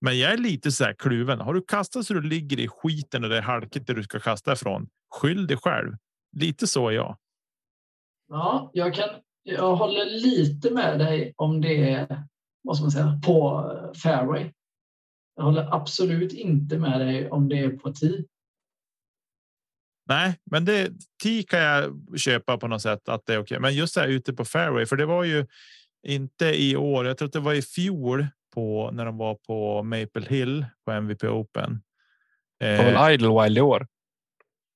Men jag är lite så här kluven. Har du kastat så du ligger i skiten och det är halkigt där du ska kasta ifrån? Skyll dig själv. Lite så är jag. Ja, jag, kan, jag håller lite med dig om det är vad ska man säga, på fairway. Jag håller absolut inte med dig om det är på tee. Nej, men det tee kan jag köpa på något sätt att det är okej. Men just det här ute på fairway, för det var ju inte i år. Jag tror att det var i fjol på när de var på Maple Hill på MVP Open. Det var väl Idlewild i år?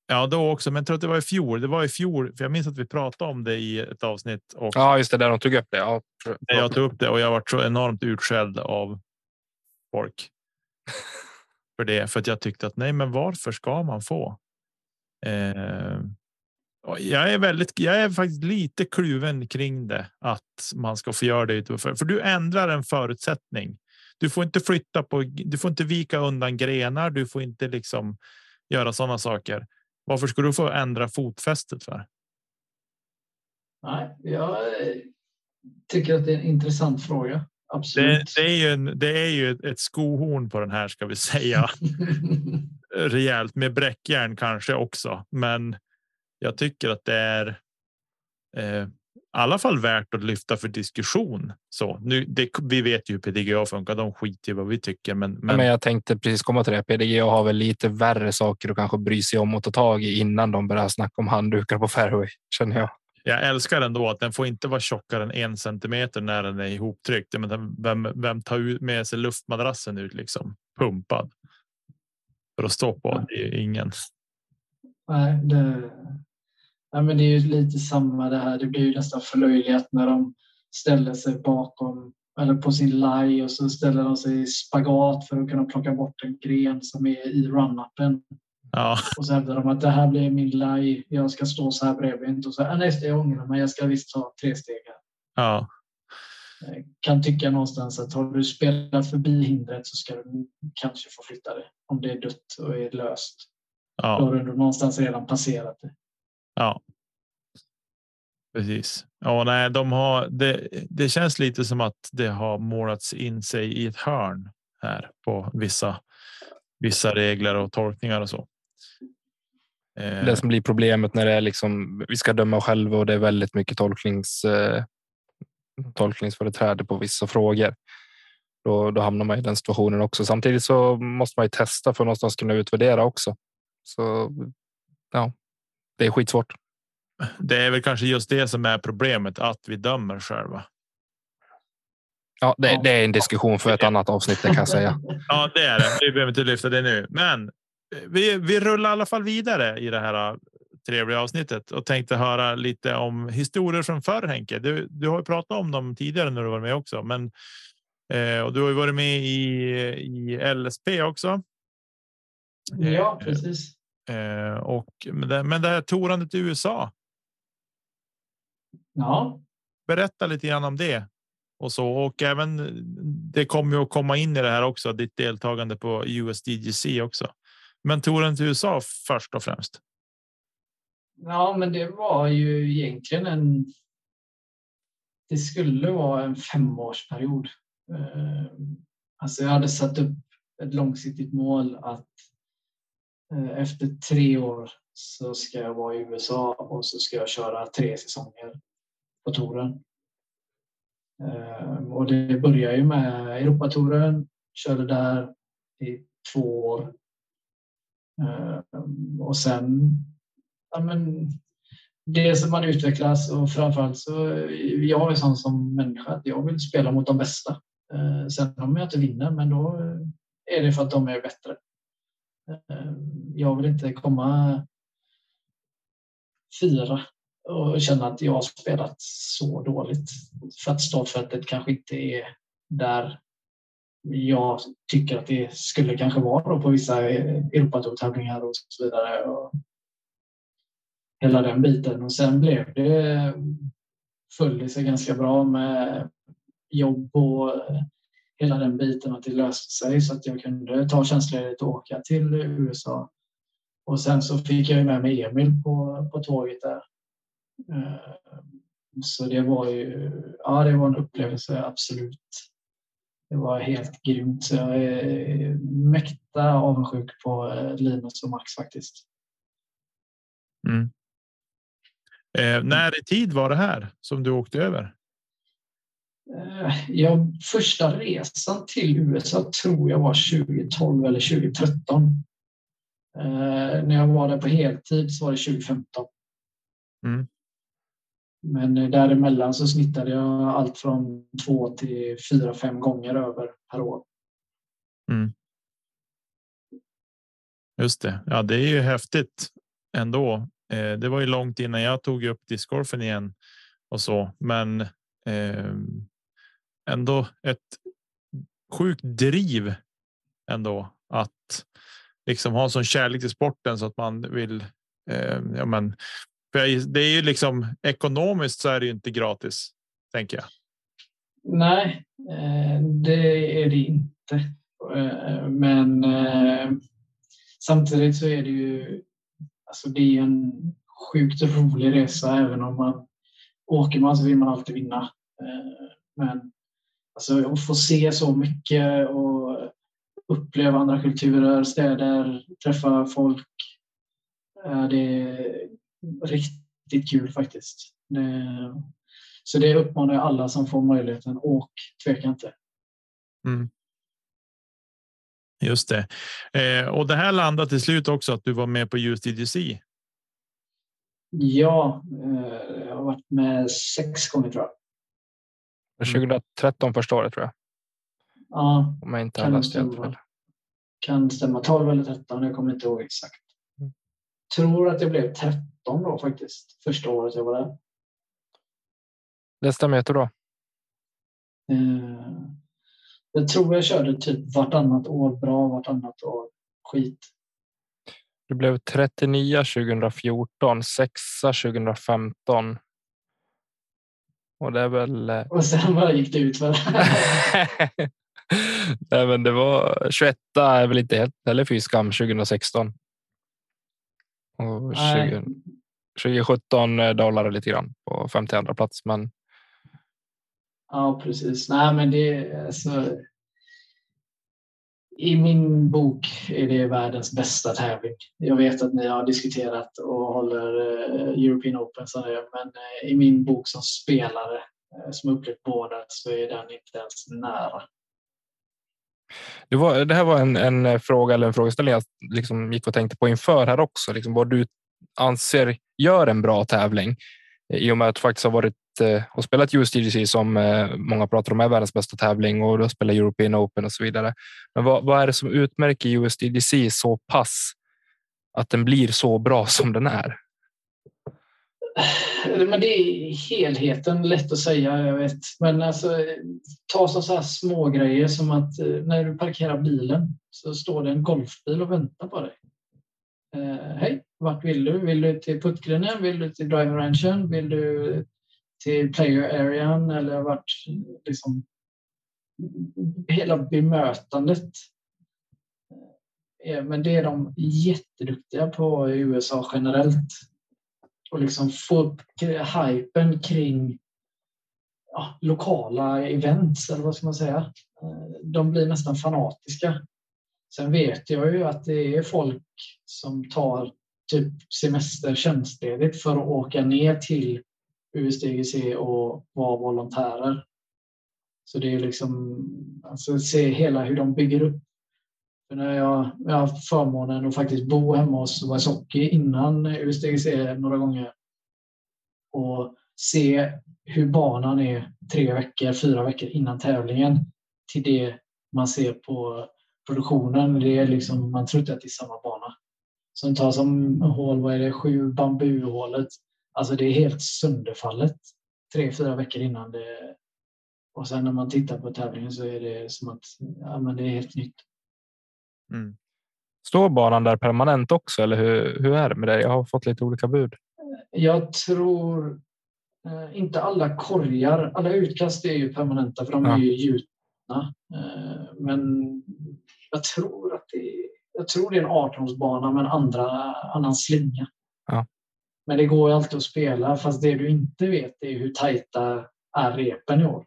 Ja, då också, men jag tror att det var i fjol. Det var i fjol, för jag minns att vi pratade om det i ett avsnitt. Och Ja, just det, där de tog upp det. Ja, jag tog upp det och jag var så enormt utskälld av folk. <laughs> för det, för att jag tyckte att nej, men varför ska man få? Eh, jag är väldigt, jag är faktiskt lite kluven kring det att man ska få göra det för du ändrar en förutsättning. Du får inte flytta på, du får inte vika undan grenar. Du får inte liksom göra sådana saker. Varför ska du få ändra fotfästet för? Nej, jag tycker att det är en intressant fråga. Det, det är ju en, det är ju ett, skohorn på den här ska vi säga. <laughs> rejält med bräckjärn kanske också, men jag tycker att det är. Eh, i alla fall värt att lyfta för diskussion. Så nu, det, vi vet ju hur PDGA funkar. De skiter i vad vi tycker, men, men, Men jag tänkte precis komma till det. PDG har väl lite värre saker att kanske bry sig om och ta tag i innan de börjar snacka om handdukar på fairway känner jag. Jag älskar ändå att den får inte vara tjockare än en centimeter när den är ihoptryckt. Men vem, vem tar ut med sig luftmadrassen ut liksom pumpad? För att stå på. Det är ingen. Nej, det, nej, men det är ju lite samma det här. Det blir ju nästan förlöjligat när de ställer sig bakom eller på sin laj och så ställer de sig i spagat för att kunna plocka bort en gren som är i run-upen. Ja, Och så hävdar de att det här blir min laj. Jag ska stå så här bredvid. Och så, ah, nej, jag ångrar mig. Jag ska visst ta tre steg här. ja, Jag kan tycka någonstans att har du spelat förbi hindret så ska du kanske få flytta det. Om det är dött och är löst. Då ja, har du någonstans redan passerat det. ja. Precis. Ja, nej, de har det. Det känns lite som att det har målats in sig i ett hörn här på vissa, vissa regler och tolkningar och så. Eh, Det som blir problemet när det är liksom vi ska döma själva och det är väldigt mycket tolknings eh, tolkningsföreträde på vissa frågor. Då, då hamnar man i den situationen också. Samtidigt så måste man ju testa för att någonstans kunna utvärdera också. Så ja, det är skitsvårt. Det är väl kanske just det som är problemet, att vi dömer själva. Ja, det, det är en diskussion för ett annat avsnitt, det kan jag säga. Ja, det är det. Vi behöver inte lyfta det nu, men vi, vi rullar i alla fall vidare i det här äh, trevliga avsnittet och tänkte höra lite om historier från förr. Henke, du, du har ju pratat om dem tidigare när du var med också, men eh, och du har ju varit med i, i LSP också. Ja, precis. Eh, och men det, men det här tourandet i USA. Ja, Berätta lite grann om det och så och även. Det kommer ju att komma in i det här också. Ditt deltagande på USDGC också. Mentoren till USA först och främst. ja, men det var ju egentligen en. Det skulle vara en femårsperiod. Eh, alltså jag hade satt upp ett långsiktigt mål att eh, efter tre år så ska jag vara i USA och så ska jag köra tre säsonger på touren. Eh, och det börjar ju med Europatouren, körde där i två år. Eh, Och sen, ja men, det som man utvecklas och framförallt så eh, jag är sån som människa att jag vill spela mot de bästa. Eh, Sen om jag inte vinner, men då eh, är det för att de är bättre. Eh, Jag vill inte komma fyra och känna att jag har spelat så dåligt. För att startfältet kanske inte är där jag tycker att det skulle kanske vara på vissa eh, Europatourtävlingar och så vidare. Och hela den biten. Och sen blev det följde det sig ganska bra med jobb och eh, hela den biten att det löste sig så att jag kunde ta tjänstledigt och åka till USA. Och sen så fick jag ju med mig Emil på, på tåget där. Eh, så det var ju ja, det var en upplevelse, absolut. Det var helt grymt. Så jag är mäkta avundsjuk på eh, Linus och Max faktiskt. Mm. Eh, när i tid var det här som du åkte över? Eh, Ja, första resan till USA tror jag var 2012 eller 2013. Eh, när jag var där på heltid så var det 2015. Mm. Men eh, däremellan så snittade jag allt från två till fyra, fem gånger över per år. Mm. Just det. Ja, det är ju häftigt ändå. Eh, det var ju långt innan jag tog upp discgolfen igen och så, men ehm, ändå ett sjukt driv ändå att liksom ha en sån kärlek till sporten så att man vill. Eh, ja, men för det är ju liksom ekonomiskt så är det ju inte gratis tänker jag. Nej, eh, det är det inte. Eh, men eh, samtidigt så är det ju. Alltså det är en sjukt rolig resa även om man åker man så vill man alltid vinna. Men alltså att få se så mycket och uppleva andra kulturer, städer, träffa folk. Det riktigt kul faktiskt. Så det uppmanar jag alla som får möjligheten. Åk, tveka inte. Mm. Just det. Eh, och det här landade till slut också att du var med på USDGC. Ja, eh, jag har varit med sex gånger tror jag. 2013 första året tror jag. Ja, Om jag inte kan stämma. kan stämma. 12 eller 13, jag kommer inte ihåg exakt. Tror att det blev 13 då faktiskt, första året jag var där. Det stämmer jättebra. Eh, jag tror jag körde typ vartannat år bra, vartannat år skit. Du blev 39 2014, sexa 2015. Och det är väl. eh, Och sen bara gick det ut för <laughs> Nej, men det var 21 är väl inte helt heller fy skam 2016. Och Nej. 20, 2017 dollar lite grann på 52 plats, men Ja, precis. Nej, men det är alltså. I min bok är det världens bästa tävling. Jag vet att ni har diskuterat och håller eh, European Open som det men eh, i min bok som spelare eh, som upplevt båda så är den inte ens nära det, var, det här var en, en eh, fråga eller en frågeställning jag liksom gick och tänkte på inför här också. Liksom vad du anser gör en bra tävling i och med att du faktiskt har varit eh, och spelat USDGC som eh, många pratar om är världens bästa tävling och du har spelat European Open och så vidare. Men vad, vad är det som utmärker USDGC så pass att den blir så bra som den är? Men det är helheten, lätt att säga, jag vet. Men alltså, ta så här små grejer som att eh, när du parkerar bilen så står det en golfbil och väntar på dig. Eh, Hej, vart vill du? Vill du till puttgrenen? Vill du till driver ranchen? Vill du till player arean? Eller vart liksom hela bemötandet. Eh, men det är de jätteduktiga på i USA generellt och liksom få upp hypen kring ja, lokala events, eller vad ska man säga. Eh, de blir nästan fanatiska. Sen vet jag ju att det är folk som tar typ semester tjänstledigt för att åka ner till USDGC och vara volontärer. Så det är liksom, alltså se hela hur de bygger upp. För när jag, jag har haft förmånen att faktiskt bo hemma hos Wasocki innan USDGC några gånger och se hur banan är tre veckor, fyra veckor innan tävlingen till det man ser på produktionen. Det är liksom, man tror inte att det är samma bana. Som tar som hål, vad är det, sju bambuhålet. Alltså det är helt sönderfallet tre, fyra veckor innan det. Och sen när man tittar på tävlingen så är det som att ja, men det är helt nytt. Mm. Står banan där permanent också eller hur, hur är det med det? Jag har fått lite olika bud. Jag tror eh, inte alla korgar, alla utkast är ju permanenta för de Ja. är ju gjutna. Eh, men jag tror att det är, jag tror det är en 18-hålsbana med en andra, annan slinga. Ja. Men det går ju alltid att spela fast det du inte vet är hur tajta är repen i år.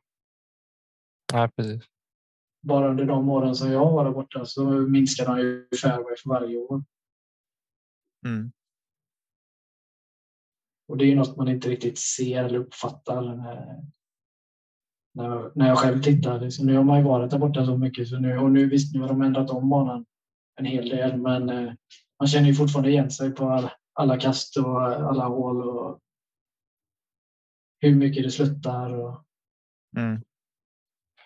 Nej, precis. Bara under de åren som jag var där borta så minskar de ju fairway för varje år. Mm. Och det är ju något man inte riktigt ser eller uppfattar när, när, när jag själv tittar. Så nu har man ju varit där borta så mycket så nu, och nu visst nu har de ändrat om banan en hel del men eh, man känner ju fortfarande igen sig på alla, alla kast och alla hål och hur mycket det sluttar. Och... Mm.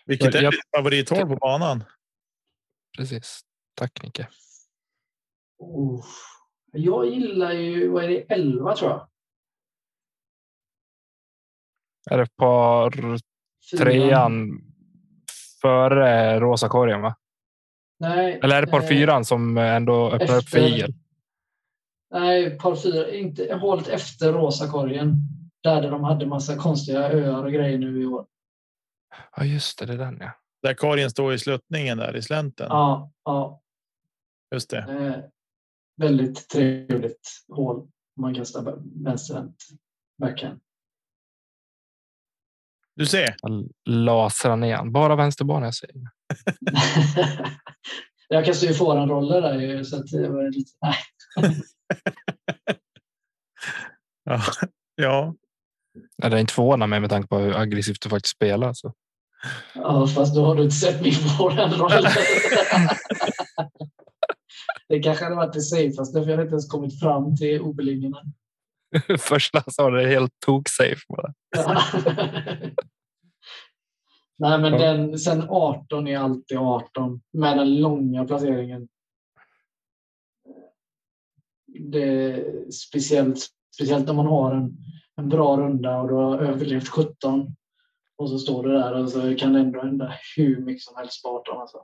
Vilket är Jag- ditt favorithål på banan? Precis. Tack Nicke. Oh. Jag gillar ju, vad är det, 11 tror jag. Är det par trean före rosa korgen? Va? Nej, Eller är det par eh, fyran som ändå öppnar upp för efter- igel? Nej, par fyra. Inte hålet efter rosa korgen. Där de hade massa konstiga öar och grejer nu i år. Ja, just det. Det är den ja. Där korgen står i sluttningen där i slänten. Ja, ja. Just det. Eh, väldigt trevligt hål. Man kastar vänsterhänt backhand. Du ser. Jag lasrar ner han. Bara vänsterbana jag säger. <laughs> jag kastar ju forehandroller där så att det var lite... Nej. <laughs> Ja, ja. Det är inte förvånande mig med tanke på hur aggressivt du faktiskt spelar. Så. Ja, fast då har du inte sett min forehandroll. <laughs> det kanske hade varit det safeaste, för jag hade inte ens kommit fram till OB-linjerna. <laughs> Första sa det helt tok safe bara. <laughs> Nej, men den, sen 18 är alltid 18 med den långa placeringen. Det är speciellt, speciellt om man har en, en bra runda och du har överlevt 17 och så står du där och så kan det ändå hända hur mycket som helst på 18. Alltså.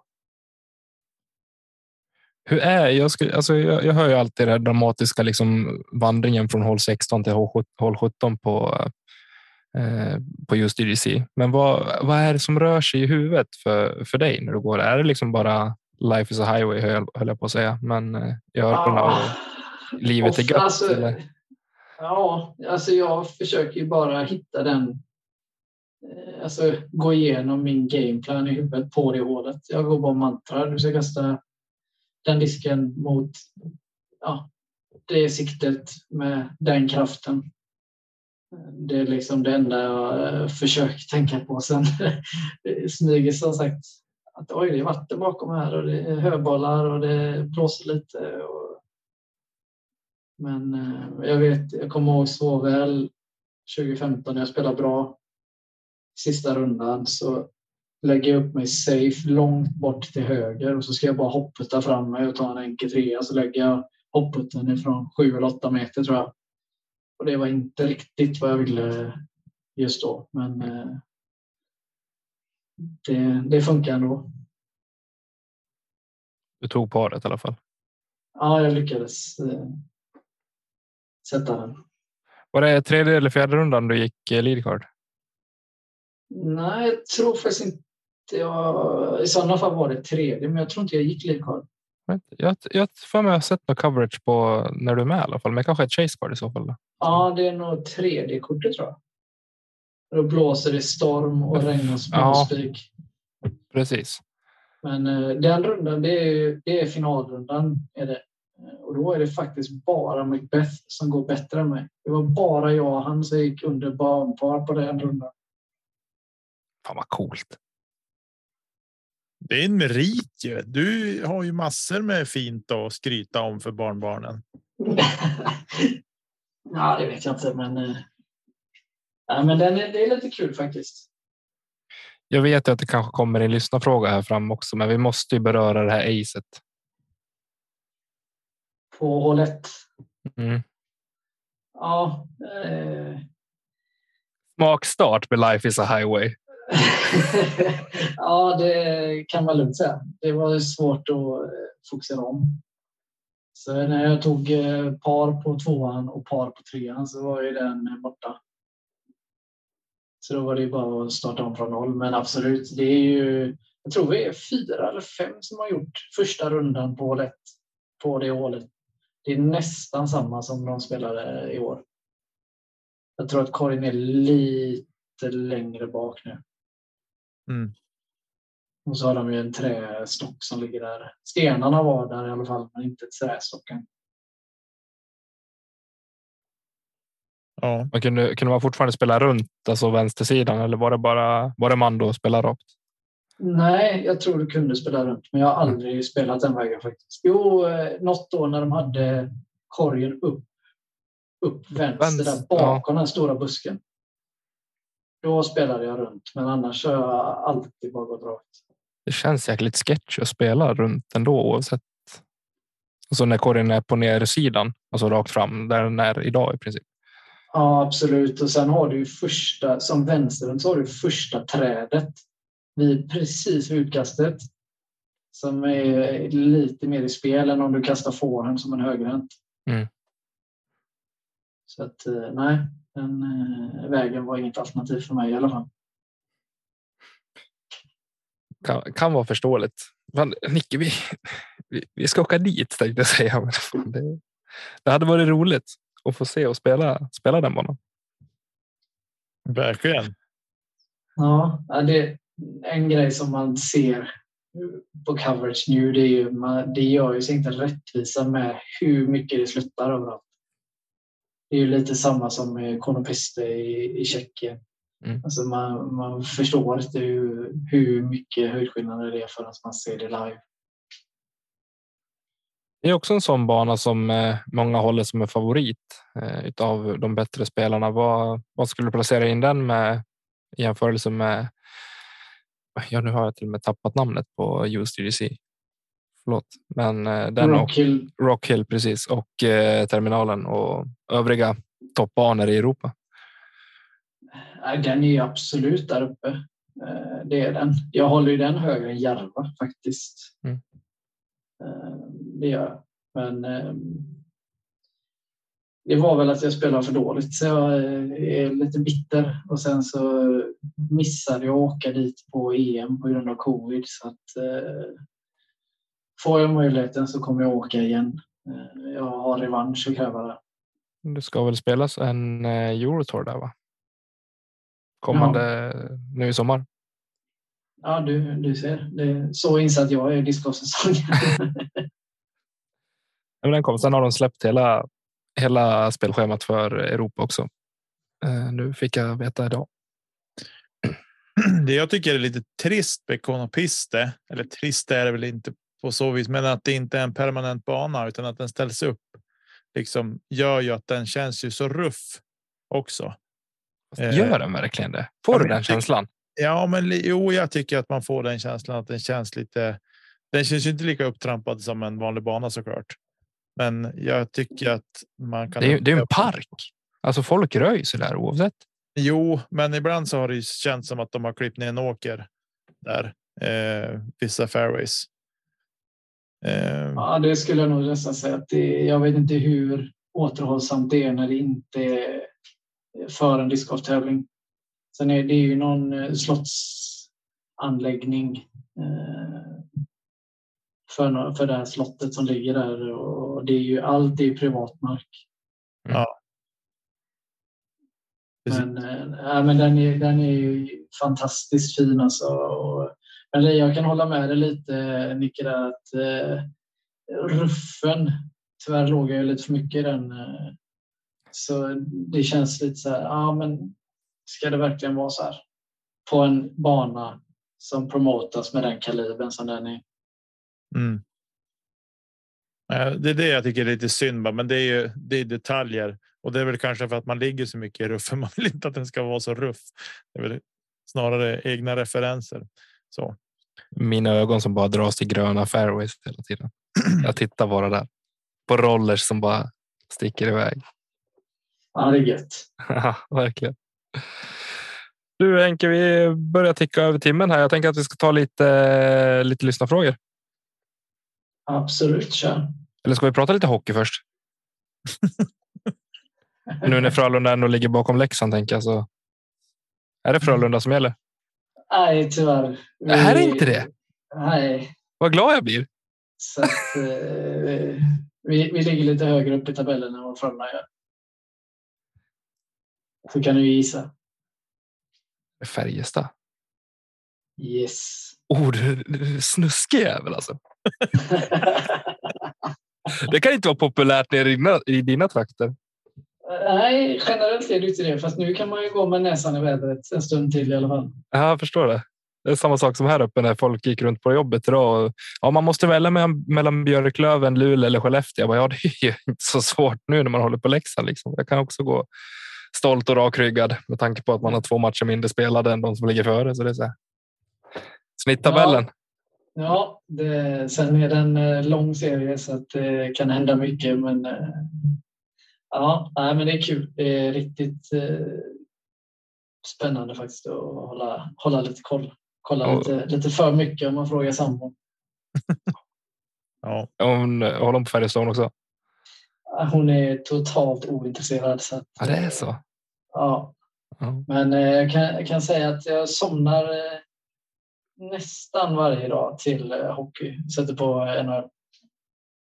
Hur är jag? Skulle, alltså, jag, jag hör ju alltid den dramatiska liksom, vandringen från håll 16 till håll 17 håll 17 på, eh, på just EDC. Men vad, vad är det som rör sig i huvudet för, för dig när du går? Är det liksom bara life is a highway höll, höll jag på att säga, men eh, i öronen och livet är gött? alltså, eller? Ja, alltså jag försöker ju bara hitta den. Eh, alltså gå igenom min gameplan i huvudet på det hålet. Jag går bara mantra. Du ska kasta den disken mot ja, det siktet med den kraften. Det är liksom det enda jag eh, försöker tänka på. Sen det <laughs> smyger som sagt att oj, det är vatten bakom här och det är höbollar och det blåser lite. Och... Men eh, jag vet, jag kommer ihåg så väl 2015 när jag spelade bra sista rundan så lägger jag upp mig safe långt bort till höger och så ska jag bara hopputta fram mig och ta en enkel trea så lägger jag hopputten ifrån sju eller åtta meter tror jag. Och det var inte riktigt vad jag ville just då, men eh, det, det funkar ändå. Du tog paret i alla fall. Ja, jag lyckades eh, sätta den. Var det tredje eller fjärde rundan du gick eh, lead card? Nej, jag tror faktiskt inte jag... I sådana fall var det tredje, men jag tror inte jag gick lead card. Jag, jag, för mig har sett något coverage på när du är med i alla fall, men kanske ett chase card i så fall. Då. Ja, det är nog tredje kortet tror jag. Då blåser det storm och regn och Ja. spik. Precis. Men eh, den rundan, det är, det är finalrundan. Är det. Eh, Och då är det faktiskt bara Macbeth som går bättre än mig. Det var bara jag och han som gick under barnpar på den rundan. Fan vad coolt. Det är en merit ju. Du har ju massor med fint att skryta om för barnbarnen. <laughs> ja, det vet jag inte, men... eh, Ja, men den är, det är lite kul faktiskt. Jag vet att det kanske kommer en lyssnarfråga här fram också, men vi måste ju beröra det här acet. På hål ett. Mm. Ja. Eh, Smakstart med Life is a highway. <laughs> ja, det kan man lugnt säga. Det var svårt att eh, fokusera om. Så när jag tog eh, par på tvåan och par på trean så var ju den borta. Så då var det ju bara att starta om från noll. Men absolut, det är ju. Jag tror vi är fyra eller fem som har gjort första rundan på hål på det hålet. Det är nästan samma som de spelade i år. Jag tror att Karin är lite längre bak nu. Mm. Och så har de ju en trästock som ligger där. Stenarna var där i alla fall, men inte trästocken. Ja, Man kunde, kunde man fortfarande spela runt alltså vänstersidan eller var det bara var det man då spela rakt? Nej, jag tror du kunde spela runt, men jag har aldrig mm. spelat den vägen faktiskt. Jo, eh, något år när de hade korgen upp, upp vänster, vänster där bakom ja. den stora busken. Då spelade jag runt, men annars har jag alltid bara gått rakt. Det känns jäkligt sketch att spela runt ändå oavsett. Alltså när korgen är på nersidan, alltså rakt fram där den är idag i princip. Ja, absolut. Och sen har du första, som vänsterhänt så har du första trädet vid, precis vid utkastet. Som är lite mer i spel än om du kastar forehand som en högerhänt. Mm. Så att eh, nej, den eh, vägen var inget alternativ för mig i alla fall. Kan, kan vara förståeligt. Men, Nicke, vi, vi, vi ska åka dit tänkte jag säga. Men <laughs> det, det hade varit roligt att få se och spela, spela den banan. Verkligen. Ja, det är en grej som man ser på coverage nu. Det, är ju, det gör ju sig inte rättvisa med hur mycket det slutar överallt. Det är ju lite samma som med Konopiste i, i Tjeckien. Mm. Alltså man, man förstår inte hur, hur mycket höjdskillnader det är förrän man ser det live. Det är också en sån bana som eh, många håller som en favorit eh, av de bättre spelarna. Vad, vad skulle du placera in den med i jämförelse med? Ja, nu har jag till och med tappat namnet på USDGC. Förlåt, men eh, den Rockhill. och Rockhill precis och terminalen och övriga toppbanor i Europa. Den är absolut där uppe. Det är den. Jag håller ju den högre än Järva faktiskt. Mm. Eh, det gör jag. Men ehm, det var väl att jag spelade för dåligt så jag är lite bitter och sen så missade jag att åka dit på EM på grund av covid så att eh, får jag möjligheten så kommer jag åka igen. Eh, jag har revansch att kräva där. Det ska väl spelas en Eurotour där va? Kommande ja. nu i sommar? Ja, du, du ser. Det så insatt jag är i discgolfsäsongen. <laughs> den kom. Sen har de släppt hela, hela spelschemat för Europa också. Uh, nu fick jag veta idag. Det jag tycker är lite trist med Konopiste, eller trist är det väl inte på så vis, men att det inte är en permanent bana utan att den ställs upp liksom gör ju att den känns ju så ruff också. Gör den verkligen det? Får du den känslan? Ja, men jo, jag tycker att man får den känslan att den känns lite. Den känns ju inte lika upptrampad som en vanlig bana såklart. Men jag tycker att man kan. Det är, det är en park. Alltså folk rör sig där oavsett. Jo, men ibland så har det känts som att de har klippt ner en åker där eh, vissa fairways. Eh. Ja, det skulle jag nog nästan säga att det, jag vet inte hur återhållsamt det är när det inte är för en discgolftävling. Sen är det ju någon eh, slottsanläggning eh, för, för det här slottet som ligger där och det är ju allt är privat mark. Ja. Men, äh, men den, är, den är ju fantastiskt fin alltså. Och, men jag kan hålla med dig lite Nicke där att eh, ruffen, tyvärr låg jag lite för mycket i den. Eh, så det känns lite så här, ja men Ska det verkligen vara så här? På en bana som promotas med den kalibern som den är. Mm. Det är det jag tycker är lite synd, men det är ju det är detaljer och det är väl kanske för att man ligger så mycket i ruffen. <laughs> Man vill inte att den ska vara så ruff. Det är väl snarare egna referenser. Så. Mina ögon som bara dras till gröna fairways hela tiden. <clears throat> Jag tittar bara där på rollers som bara sticker iväg. Ja, det är gött. Ja, verkligen. Du Henke, vi börjar ticka över timmen här. Jag tänker att vi ska ta lite, lite lyssnarfrågor. Absolut, kör. Eller ska vi prata lite hockey först? <laughs> nu när Frölunda ändå ligger bakom Leksand tänker jag så. Är det Frölunda som gäller? Nej, tyvärr. Vi... Är det inte det? Nej. Vad glad jag blir. Så att, eh, vi, vi ligger lite högre upp i tabellen än vad Frölunda gör. Så kan du gissa. Färjestad. Yes. Oh, du, du snuskig jävel alltså. <laughs> det kan inte vara populärt nere i dina, i dina trakter. Nej, generellt är det inte det. Fast nu kan man ju gå med näsan i vädret en stund till i alla fall. Ja, jag förstår det. Det är samma sak som här uppe när folk gick runt på jobbet idag. Och, ja, man måste välja mellan, Björklöven, Luleå eller Skellefteå. Jag bara, ja, det är ju inte så svårt nu när man håller på Leksand. Liksom. Jag kan också gå stolt och rakryggad med tanke på att man har två matcher mindre spelade än de som ligger före. Så det är så här. Snitttabellen. Ja. Ja, det, sen är det en eh, lång serie så att det kan hända mycket. Men eh, ja, nej, men det är kul. Det är riktigt eh, spännande faktiskt att hålla, hålla lite koll. Kolla Ja. lite, lite för mycket om man frågar sambon. <laughs> Ja, Hon håller hon på Färjestad också. Hon är totalt ointresserad. Så att, Ja, det är så. Ja, Ja. men eh, jag kan, jag kan säga att jag somnar eh, nästan varje dag till eh, hockey. Sätter på NHL.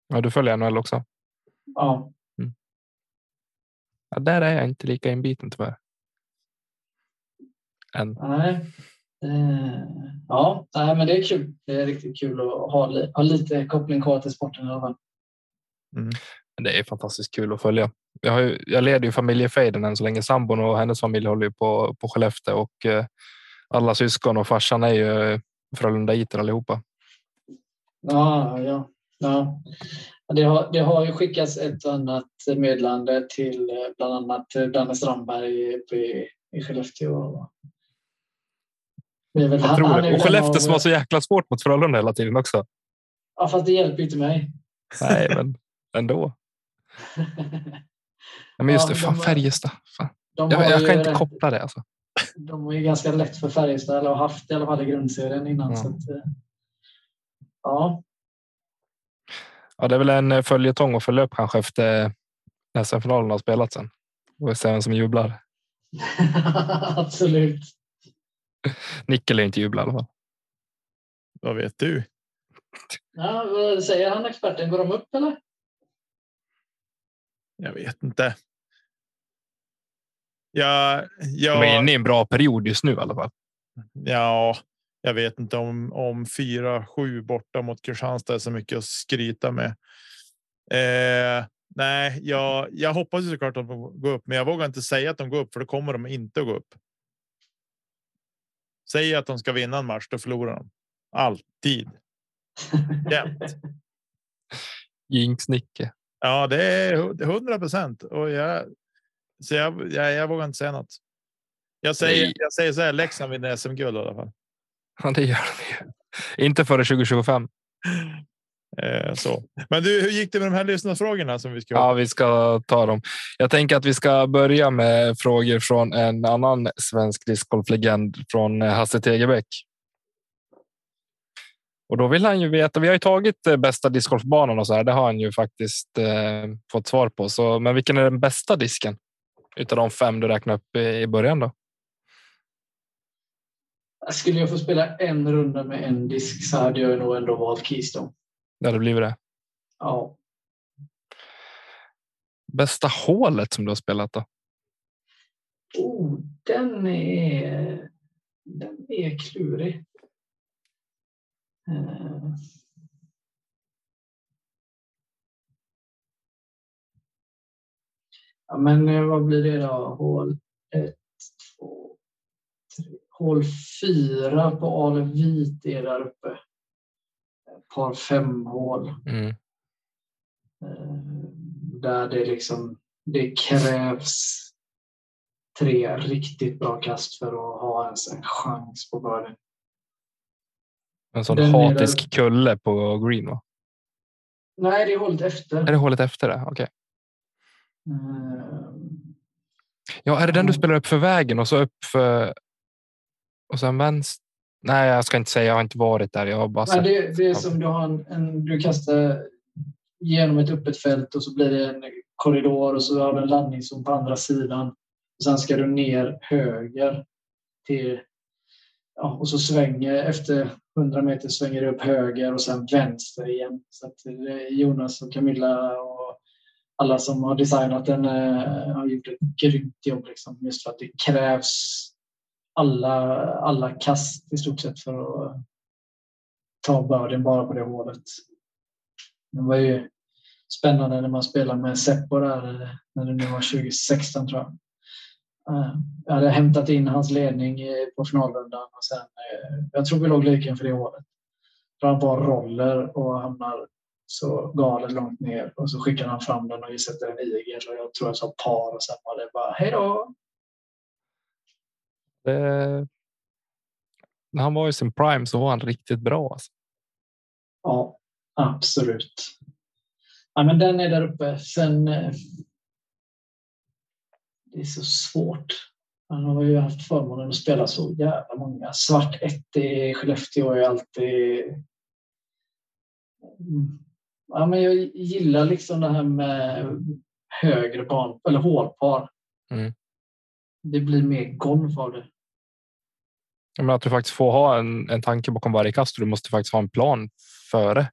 Ja, du följer NHL också. Ja, Ja, där är jag inte lika inbiten tyvärr. Än. nej. Eh, ja, nej, men det är kul. Det är riktigt kul att ha, li- ha lite koppling kvar till sporten i alla fall. Men Det är fantastiskt kul att följa. Jag, har ju, jag leder ju familjefejden än så länge. Sambon och hennes familj håller ju på, på Skellefteå och eh, alla syskon och farsan är ju Frölundaiter allihopa. Ja, ja, ja. Det har, det har ju skickats ett och annat meddelande till eh, bland annat eh, Danne Strandberg uppe i, i Skellefteå. Det är väl, tror han är Och Skellefteå av- som var så jäkla svårt mot Frölunda hela tiden också. Ja, fast det hjälper ju inte mig. Nej, men ändå. <laughs> Men just Ja, det, fan de- Färjestad. Fan. Jag, har jag kan inte rätt- koppla det. Alltså. De är ju ganska lätt för Färjestad, eller har haft i alla fall i grundserien innan. Ja. Så att, eh, ja, Ja, det är väl en eh, följetong att följa upp kanske efter när SM-finalen har spelat sen. Och se vem som jublar. <laughs> absolut. Nickel är inte jublar i alla fall. vad vet du? Ja, vad säger han experten? Går de upp eller? Jag vet inte. Ja, ja, De är inne i en bra period just nu i alla fall. ja, jag vet inte om om fyra, sju borta mot Kristianstad är så mycket att skryta med. Eh, nej, jag, jag hoppas såklart att de går upp, men jag vågar inte säga att de går upp för då kommer de inte att gå upp. Säg att de ska vinna en match, då förlorar de alltid. Jämt. <laughs> Jinx Nicke. Ja, det är hundra procent och jag, så jag, jag, jag vågar inte säga något. Jag säger, Nej. jag säger så här. Leksand vinner SM-guld i alla fall. Ja, det gör de ju. Inte före 2025. Eh, så. Men du, hur gick det med de här lyssnarfrågorna som vi ska? Ja, vi ska ta dem. Jag tänker att vi ska börja med frågor från en annan svensk discgolflegend från eh, Hasse Tegebäck. Och då vill han ju veta. Vi har ju tagit eh, bästa discgolfbanan och så här. Det har han ju faktiskt eh, fått svar på. Så, men vilken är den bästa disken? Utav de fem du räknade upp i början då? Skulle jag få spela en runda med en disk så hade jag nog ändå valt Keystone. Det hade blivit det. Ja. Bästa hålet som du har spelat då? Oh, den är, den är klurig. Eh. Ja, men eh, vad blir det då? Hål 1, 2, 3. Hål 4 på Ale Vit är där uppe. Ett par fem hål. Mm. Eh, Där det liksom det krävs tre riktigt bra kast för att ha ens en chans på birdie. En sån Den hatisk kulle på green. Va? Nej, det är hållet efter. Är det hålet efter det? Okej. Eh, Ja, är det den du Mm. spelar upp för vägen och så upp för och sen vänster? Nej, jag ska inte säga. Jag har inte varit där. Jag har bara Nej, det, det är som du har en, en, du kastar genom ett öppet fält och så blir det en korridor och så har du en landningszon på andra sidan. Och sen ska du ner höger till ja, och så svänger efter 100 meter svänger det upp höger och sen vänster igen. Så är Jonas och Camilla och alla som har designat den eh, har gjort ett grymt jobb liksom, just för att det krävs alla, alla kast i stort sett för att ta börden bara på det hålet. Det var ju spännande när man spelade med Seppo där, när det nu var 2016 tror jag. Eh, jag hade hämtat in hans ledning eh, på finalrundan och sen, eh, jag tror vi låg lika inför det hålet. Han bara roller och hamnar så galet långt ner och så skickar han fram den och vi sätter en IG och jag tror jag sa par och sen var det bara hej då. Det... När han var i sin prime så var han riktigt bra. Alltså. Ja, absolut. Ja, men den är där uppe. Sen. Eh, det är så svårt. Han har ju haft förmånen att spela så jävla många. Svart 1 i Skellefteå är alltid. Mm. Ja, men jag gillar liksom det här med högre barn eller hålpar. Mm. Det blir mer golf av det. Men att du faktiskt får ha en, en tanke bakom varje kast och du måste faktiskt ha en plan före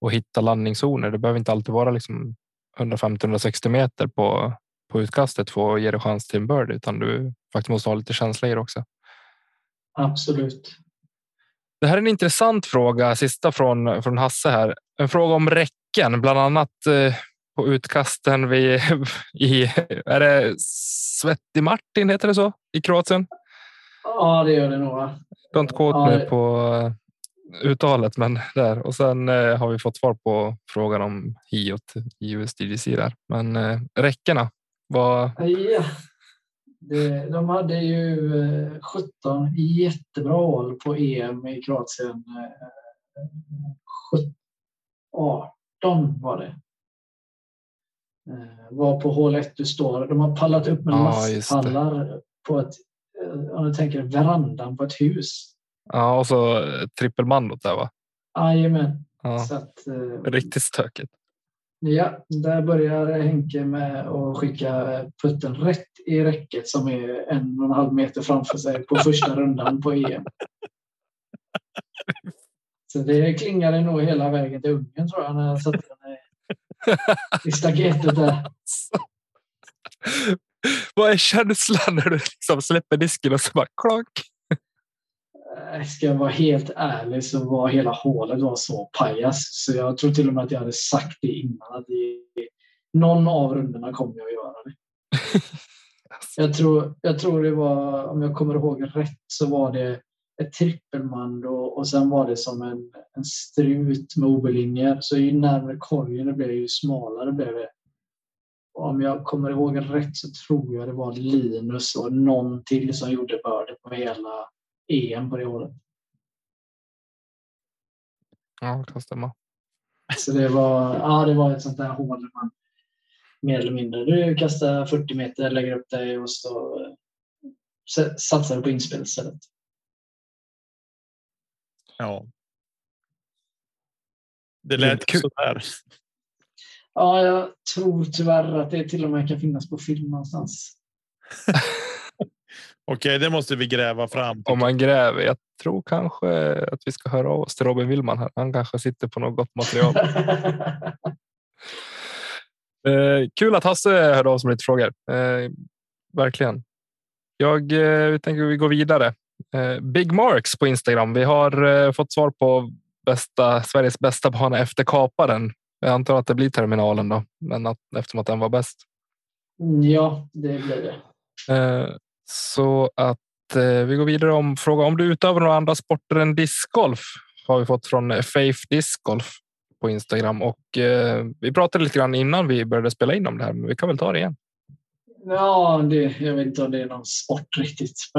och hitta landningszoner. Det behöver inte alltid vara liksom 150-160 meter på, på utkastet för att ge dig chans till en bird, utan du faktiskt måste ha lite känsla i det också. Absolut. Det här är en intressant fråga, sista från, från Hasse här. En fråga om räcken, bland annat eh, på utkasten vid, <laughs> i, är det Svetti Martin, heter det så, i Kroatien? Ja, det gör det nog. Don't quote ja, mig på eh, uttalet, men där. Och sen eh, har vi fått svar på frågan om HIOT i USDGC där. Men eh, räckena, vad? Ja, det, de hade ju 17 eh, jättebra hål på EM i Kroatien. 18 var det. Var på hål 1 du står. De har pallat upp med ja, masspallar på ett om du tänker verandan på ett hus. Ja, och så trippelmandot där va? Jajamän. Ja. uh, Riktigt stökigt. Ja, där börjar Henke med att skicka putten rätt i räcket som är en och en halv meter framför sig på första rundan på EM. Så det klingade nog hela vägen till Ungern tror jag när jag satte den i, i staketet där. <laughs> Vad är känslan när du liksom släpper disken och så bara klonk? Eh, ska jag vara helt ärlig så var hela hålet var så pajas så jag tror till och med att jag hade sagt det innan att det, någon av rundorna kommer jag att göra det. <laughs> jag, tror, jag tror det var, om jag kommer ihåg rätt, så var det ett trippelmando och sen var det som en, en strut med obelinjer. Så ju närmare korgen det blev, ju smalare blev det om jag kommer ihåg rätt så tror jag det var Linus och någon till som gjorde börde på hela EM på det året. Ja, det kan stämma. Så det var, ja, det var ett sånt där hål där man mer eller mindre du kastar 40 meter, lägger upp dig och så satsar du på inspel istället. Ja. Det lät kul. sådär. Ja, jag tror tyvärr att det till och med kan finnas på film någonstans. <laughs> Okej, det måste vi gräva fram. Om man gräver. Jag tror kanske att vi ska höra av oss till Robin Willman. Här. Han kanske sitter på något gott material. <laughs> eh, kul att Hasse hörde av sig med lite frågor. Eh, verkligen. Jag eh, tänker vi går vidare. Eh, Big Marks på Instagram. Vi har eh, fått svar på bästa Sveriges bästa bana efter kaparen jag antar att det blir terminalen då, men att, eftersom att den var bäst. Ja, det blir det. Eh, så att eh, vi går vidare om fråga om du utövar några andra sporter än discgolf har vi fått från Faith Discgolf på Instagram och eh, vi pratade lite grann innan vi började spela in om det här, men vi kan väl ta det igen. Ja, det, jag vet inte om det är någon sport riktigt.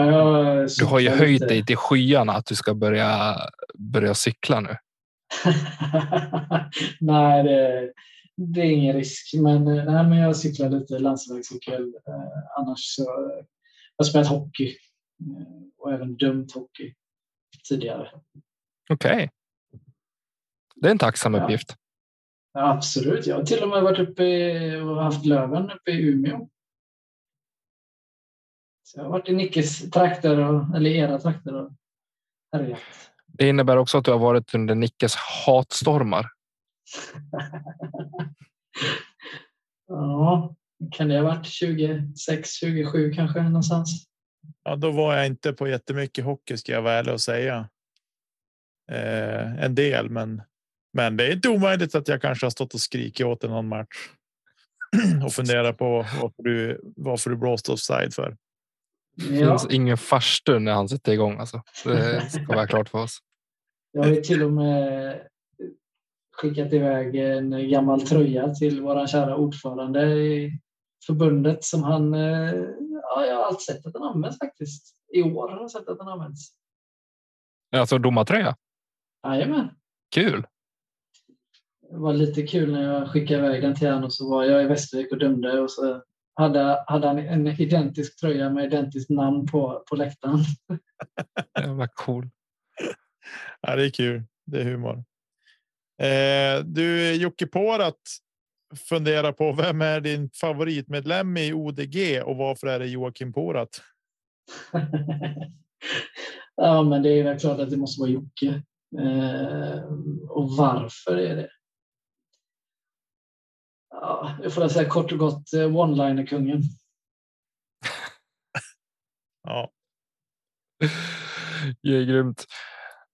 Du har ju höjt lite. dig till skyarna att du ska börja börja cykla nu. <laughs> nej, det, det, är ingen risk. Men, eh, nej, men jag cyklar lite landsvägscykel. Eh, annars så jag har spelat hockey eh, och även dömt hockey tidigare. Okej. Okay. Det är en tacksam ja. uppgift. Ja, absolut. Jag har till och med varit uppe och haft Löven uppe i Umeå. Så jag har varit i Nickes trakter, och, eller era trakter och härjat. Det innebär också att du har varit under Nickes hatstormar. <laughs> ja, kan det ha varit 26, 27 kanske någonstans. Ja, då var jag inte på jättemycket hockey ska jag vara ärlig och säga. Eh, en del, men men det är inte omöjligt att jag kanske har stått och skrikit åt en någon match <clears throat> och funderat på varför du varför du blåste offside för. Det Ja, finns ingen farstu när han sätter igång. Alltså. Det ska vara klart för oss. Jag har ju till och med skickat iväg en gammal tröja till vår kära ordförande i förbundet som han... eh, Ja, jag har alltid sett att den används faktiskt. I år har jag sett att den används. Alltså domartröja. Jajamän. Kul. Det var lite kul när jag skickade iväg den till honom och så var jag i Västervik och dömde och så hade, hade han en identisk tröja med identiskt namn på, på läktaren. <laughs> Jävla cool. Ja, det är kul. Det är humor. Eh, du Jocke Pårat funderar på vem är din favoritmedlem i ODG och varför är det Joakim Pårat? <laughs> ja, men det är väl klart att det måste vara Jocke. Eh, och varför är det? Ja, jag får säga kort och gott eh, one-liner-kungen. <laughs> Ja, Det är grymt.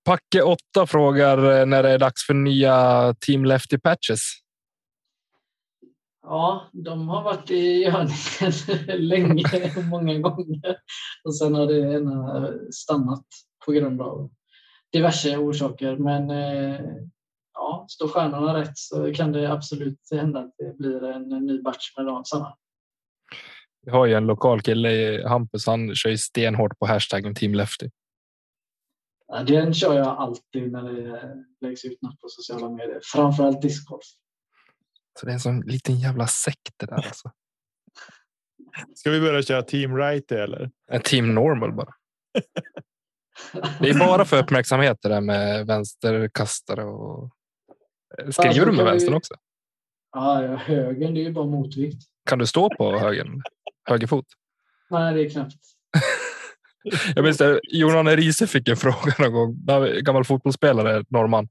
Packe 8 frågar eh, när det är dags för nya Team Lefty Patches. Ja, de har varit i görningen <laughs> länge och många gånger. Och sen har det ena stannat på grund av diverse orsaker. Men eh, ja, står stjärnorna rätt så kan det absolut hända att det blir en ny batch med dem samma. Vi har ju en lokal kille, Hampus, han kör ju stenhårt på hashtaggen Team Lefty. Ja, Den kör jag alltid när det läggs ut något på sociala medier. Framförallt discgolf. Så det är en sån liten jävla sekt det där alltså. <laughs> ska vi börja köra team righty eller? En Team Normal bara. Det är bara för uppmärksamhet det där med vänsterkastare och. Skriver Alltså, du med kan vi- vänstern också? Ja, ja, högen det är ju bara motvikt. Kan du stå på högen? Höger fot? Nej, det är knappt. Jag minns det, Jonan Riese fick en fråga någon gång. Var Gammal fotbollsspelare, norrman.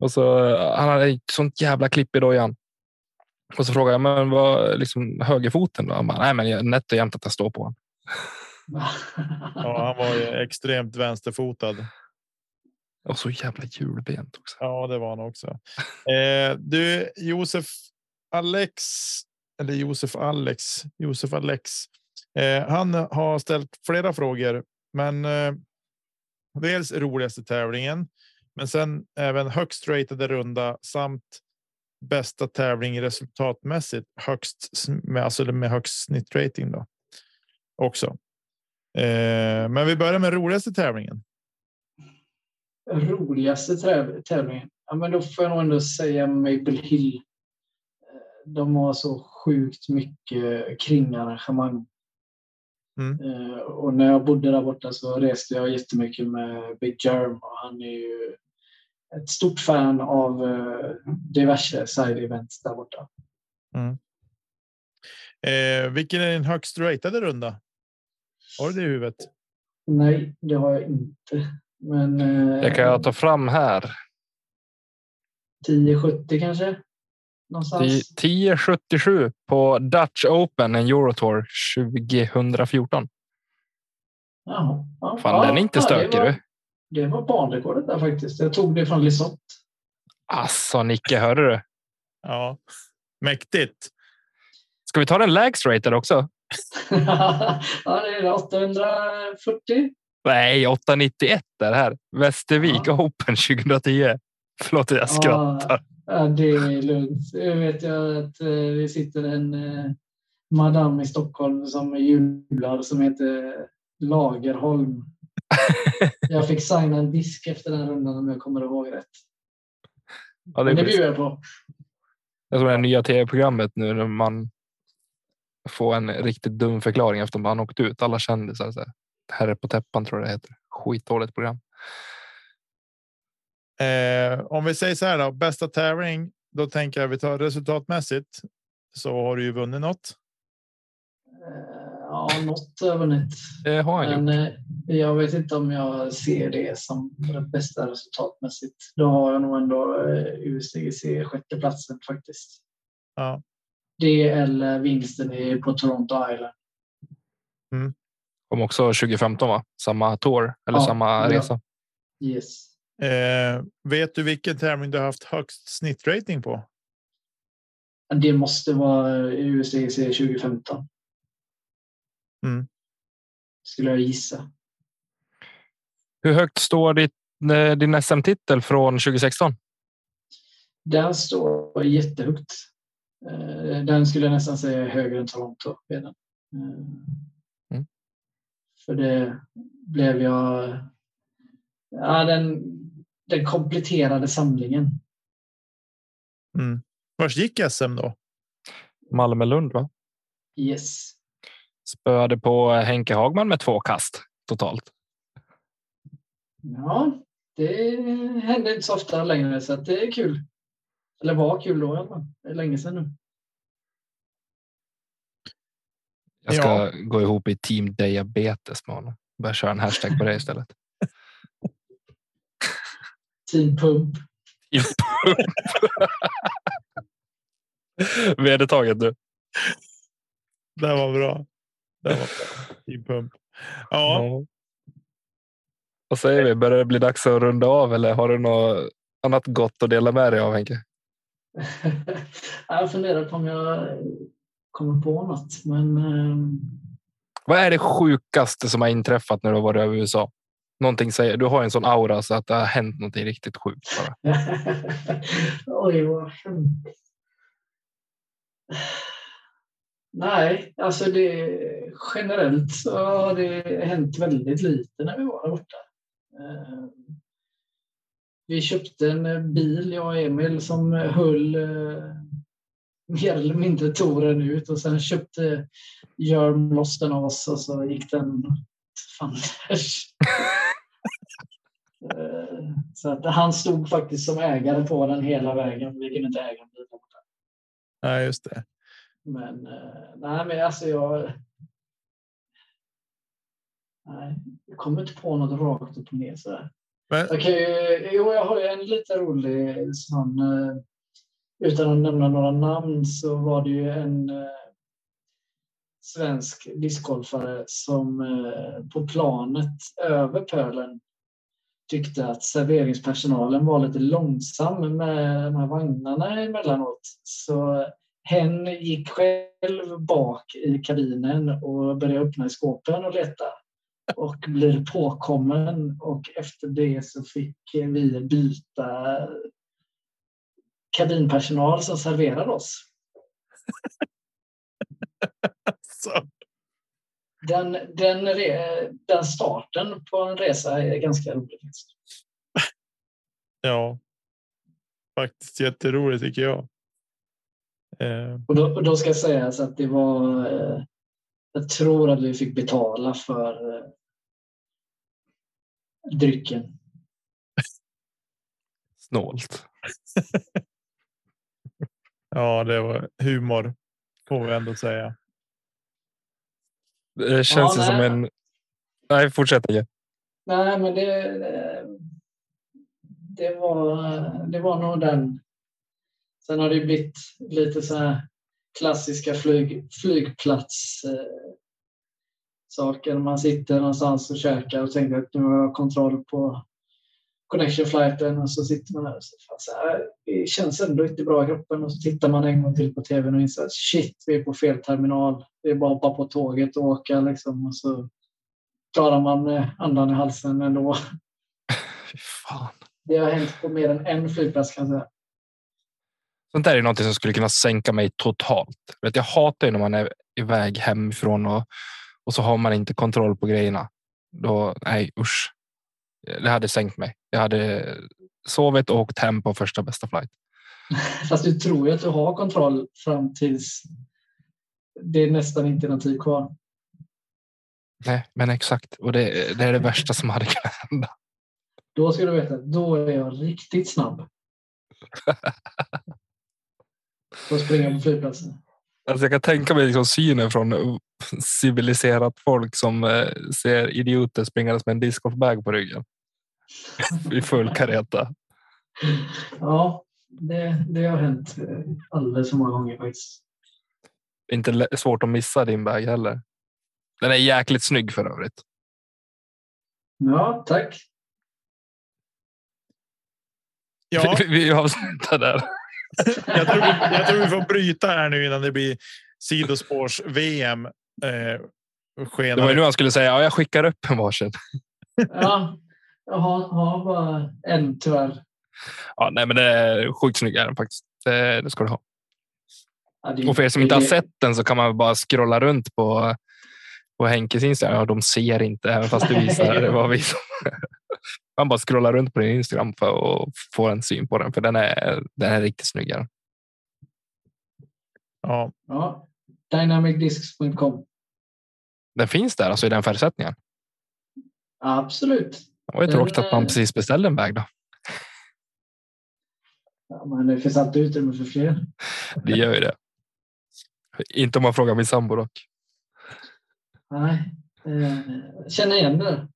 Och så, han hade ett sånt jävla klipp i dojan. Och så frågade jag, men vad liksom högerfoten då? Han bara, nej men jag- nätt och jämnt att jag står på honom. <laughs> Ja, han var ju extremt vänsterfotad. Och så jävla hjulbent också. Ja, det var han också. Eh, du Josef Alex eller Josef Alex, Josef Alex. Eh, han har ställt flera frågor, men eh, dels roligaste tävlingen, men sen även högst ratade runda samt bästa tävling resultatmässigt högst med alltså med högst snittrating då också. Eh, men vi börjar med roligaste tävlingen. Roligaste täv- tävlingen? Ja, men då får jag nog ändå säga Maple Hill. Eh, de har så sjukt mycket kringarrangemang. Mm. Eh, Och när jag bodde där borta så reste jag jättemycket med Big Jerm och han är ju ett stort fan av eh, diverse side-events där borta. Eh, vilken är din högst ratade runda? Har du det i huvudet? Nej, det har jag inte. Men eh, Det kan jag ta fram här. 1070 kanske? Någonstans. 1077 på Dutch Open, en Eurotour 2014. Jaha. Ja, Fan, ja, den är inte stökig det var, du. Det var banrekordet där faktiskt. Jag tog det från Lisotte. Alltså Nicke, hörde du? Ja, mäktigt. Ska vi ta den lägst rated också? <laughs> ja, det är det. 840. Nej, 891 är det här. Västervik Ja. Open 2010. Förlåt, jag skrattar. Ja, det är lugnt. Jag vet jag att eh, det sitter en eh, madam i Stockholm som jublar som heter Lagerholm. <laughs> Jag fick signa en disk efter den rundan om jag kommer ihåg rätt. Ja, det Men det bjuder jag på. Det är som det här nya tv-programmet nu när man får en riktigt dum förklaring efter man åkt ut. Alla kändisar. Så här. Herre på täppan tror jag det heter. Skitdåligt program. Eh, om vi säger så här då, bästa tävling. Då tänker jag vi tar resultatmässigt så har du ju vunnit något. Eh, Ja, något har jag vunnit. Det har han Men gjort. eh, jag vet inte om jag ser det som det bästa resultatmässigt. Då har jag nog ändå eh, USDGC sjätteplatsen faktiskt. Ja, Det eller vinsten i, på Toronto Island. Kom också 2015 va? Samma tour eller Ja, samma ja. resa. Yes. Eh, vet du vilken tävling du har haft högst snittrating på? Det måste vara USDGC 2015. skulle jag gissa. Hur högt står ditt, eh, din SM-titel från 2016? Den står jättehögt. Eh, den skulle jag nästan säga är högre än Toronto redan. Eh, Mm. För det blev jag... Ja, den, den kompletterade samlingen. Mm. Vars gick SM då? Malmö-Lund, va? Yes. Spöade på Henke Hagman med två kast totalt. Ja, det händer inte så ofta längre så att det är kul. Eller var kul då i alla fall. Det är länge sedan nu. Jag ska Ja. gå ihop i team diabetes med honom. Börja köra en hashtag på det istället. Team Pump. Team Pump. Vedertaget du. Det var bra. Det var bra. Team Pump. Ja, Ja. Vad säger vi? Börjar det bli dags att runda av eller har du något annat gott att dela med dig av Henke? <laughs> jag funderar på om jag kommer på något, men ehm, Vad är det sjukaste som har inträffat när du har varit över USA? Någonting säger du har en sån aura så att det har hänt någonting riktigt sjukt. Bara. <laughs> Oj, vad har hänt? Nej, alltså det, generellt så har det hänt väldigt lite när vi var där borta. Ehm, vi köpte en bil, jag och Emil, som höll eh, mer eller mindre touren ut och sen köpte Jörn loss den av oss och så gick den fanders. <laughs> Eh, Så att han stod faktiskt som ägare på den hela vägen. Vi kunde inte äga en bil där borta. nej, just det. Men eh, nej, men alltså jag. Nej, jag kommer inte på något rakt upp och ner. Men, kan ju, jo, jag har ju en lite rolig sån. eh, Utan att nämna några namn så var det ju en svensk discgolfare som på planet över pölen tyckte att serveringspersonalen var lite långsam med de här vagnarna emellanåt. Så hen gick själv bak i kabinen och började öppna i skåpen och leta och blir påkommen och efter det så fick vi byta kabinpersonal som serverade oss. <laughs> så, den, den, den starten på en resa är ganska rolig. faktiskt. <laughs> ja, faktiskt jätteroligt tycker jag. Eh, Och då, och då ska sägas att det var... Eh, jag tror att vi fick betala för eh, drycken. <laughs> Snålt. <laughs> ja, det var humor får vi ändå säga. Det känns Ja, som nej. en... Nej, fortsätt. Henke. Nej, men det, det, var, det var nog den. Sen har det ju blivit lite så här klassiska flyg, flygplats eh, saker. Man sitter någonstans och käkar och tänker att nu har jag kontroll på connection flighten och så sitter man där och så, fan, så här, det känns ändå inte bra i kroppen och så tittar man en gång till på tvn och inser att shit, vi är på fel terminal. Det är bara att hoppa på tåget och åka liksom och så klarar man eh, andan i halsen ändå. <laughs> Fy fan. Det har hänt på mer än en flygplats kan jag säga. Sånt där är något som skulle kunna sänka mig totalt. Vet, jag hatar ju när man är iväg hemifrån och, och så har man inte kontroll på grejerna. Då, nej usch. Det hade sänkt mig. Jag hade sovit och åkt hem på första bästa flight. <laughs> Fast du tror ju att du har kontroll fram tills det är nästan inte någon tid kvar. Nej, men exakt. Och det, det är det värsta som hade kunnat hända. Då ska du veta, då är jag riktigt snabb. <laughs> Att springa på flygplatsen. Alltså jag kan tänka mig liksom synen från civiliserat folk som eh, ser idioter springandes med en discgolfbag på ryggen. <laughs> I full kareta. Ja, det, det har hänt eh, alldeles för många gånger faktiskt. Inte svårt att missa din bag heller. Den är jäkligt snygg för övrigt. Ja, tack. Ja, Vi, vi avslutar där. <laughs> jag, tror vi, jag tror vi får bryta här nu innan det blir sidospårs-VM. Eh, Det var ju nu han skulle säga ja, jag skickar upp en varsin. Ja, jag har, har bara en tyvärr. Ja, nej, men det är sjukt snygg är den faktiskt. Det, det ska du ha. Ja, det- Och för er som inte har sett den så kan man bara scrolla runt på, på Henkes Instagram. Ja, de ser inte, även fast du visar. <laughs> Det var vi som... <laughs> Man bara scrollar runt på din Instagram för att få en syn på den, för den är, den är riktigt snygg. är den. Ja, Ja, dynamicdiscs.com. Den finns där alltså i den färgsättningen. Absolut. Det var ju tråkigt att man är- precis beställde en väg. Då. Ja, men det finns alltid utrymme för fler. Det gör ju det. Inte om man frågar min sambo dock. Nej, eh, känner igen det.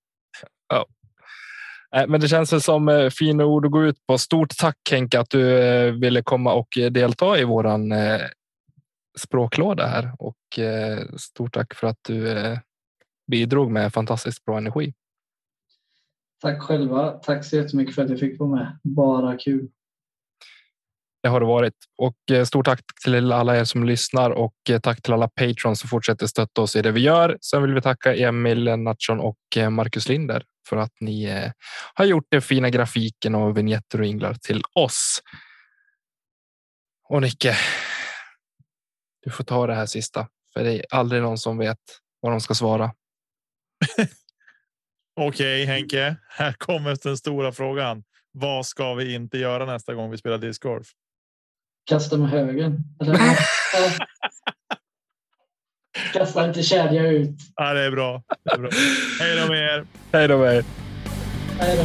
Nej, Men det känns som eh, fina ord att gå ut på. Stort tack Henke att du eh, ville komma och eh, delta i våran eh, språklåda här och eh, stort tack för att du eh, bidrog med fantastiskt bra energi. Tack själva. Tack så jättemycket för att jag fick vara med. Bara kul. Det har det varit och eh, stort tack till alla er som lyssnar och eh, tack till alla patrons som fortsätter stötta oss i det vi gör. Sen vill vi tacka Emil Natchon och eh, Marcus Linder för att ni har gjort den fina grafiken och vignetter och inglar till oss. Och Nicke, du får ta det här sista, för det är aldrig någon som vet vad de ska svara. <laughs> okej Henke. Här kommer den stora frågan. Vad ska vi inte göra nästa gång vi spelar discgolf? Kasta med högen. <laughs> Kasta inte kedja ut. Ja, det är bra. Det är bra. Hej då med er. Hej då med er. Hej då.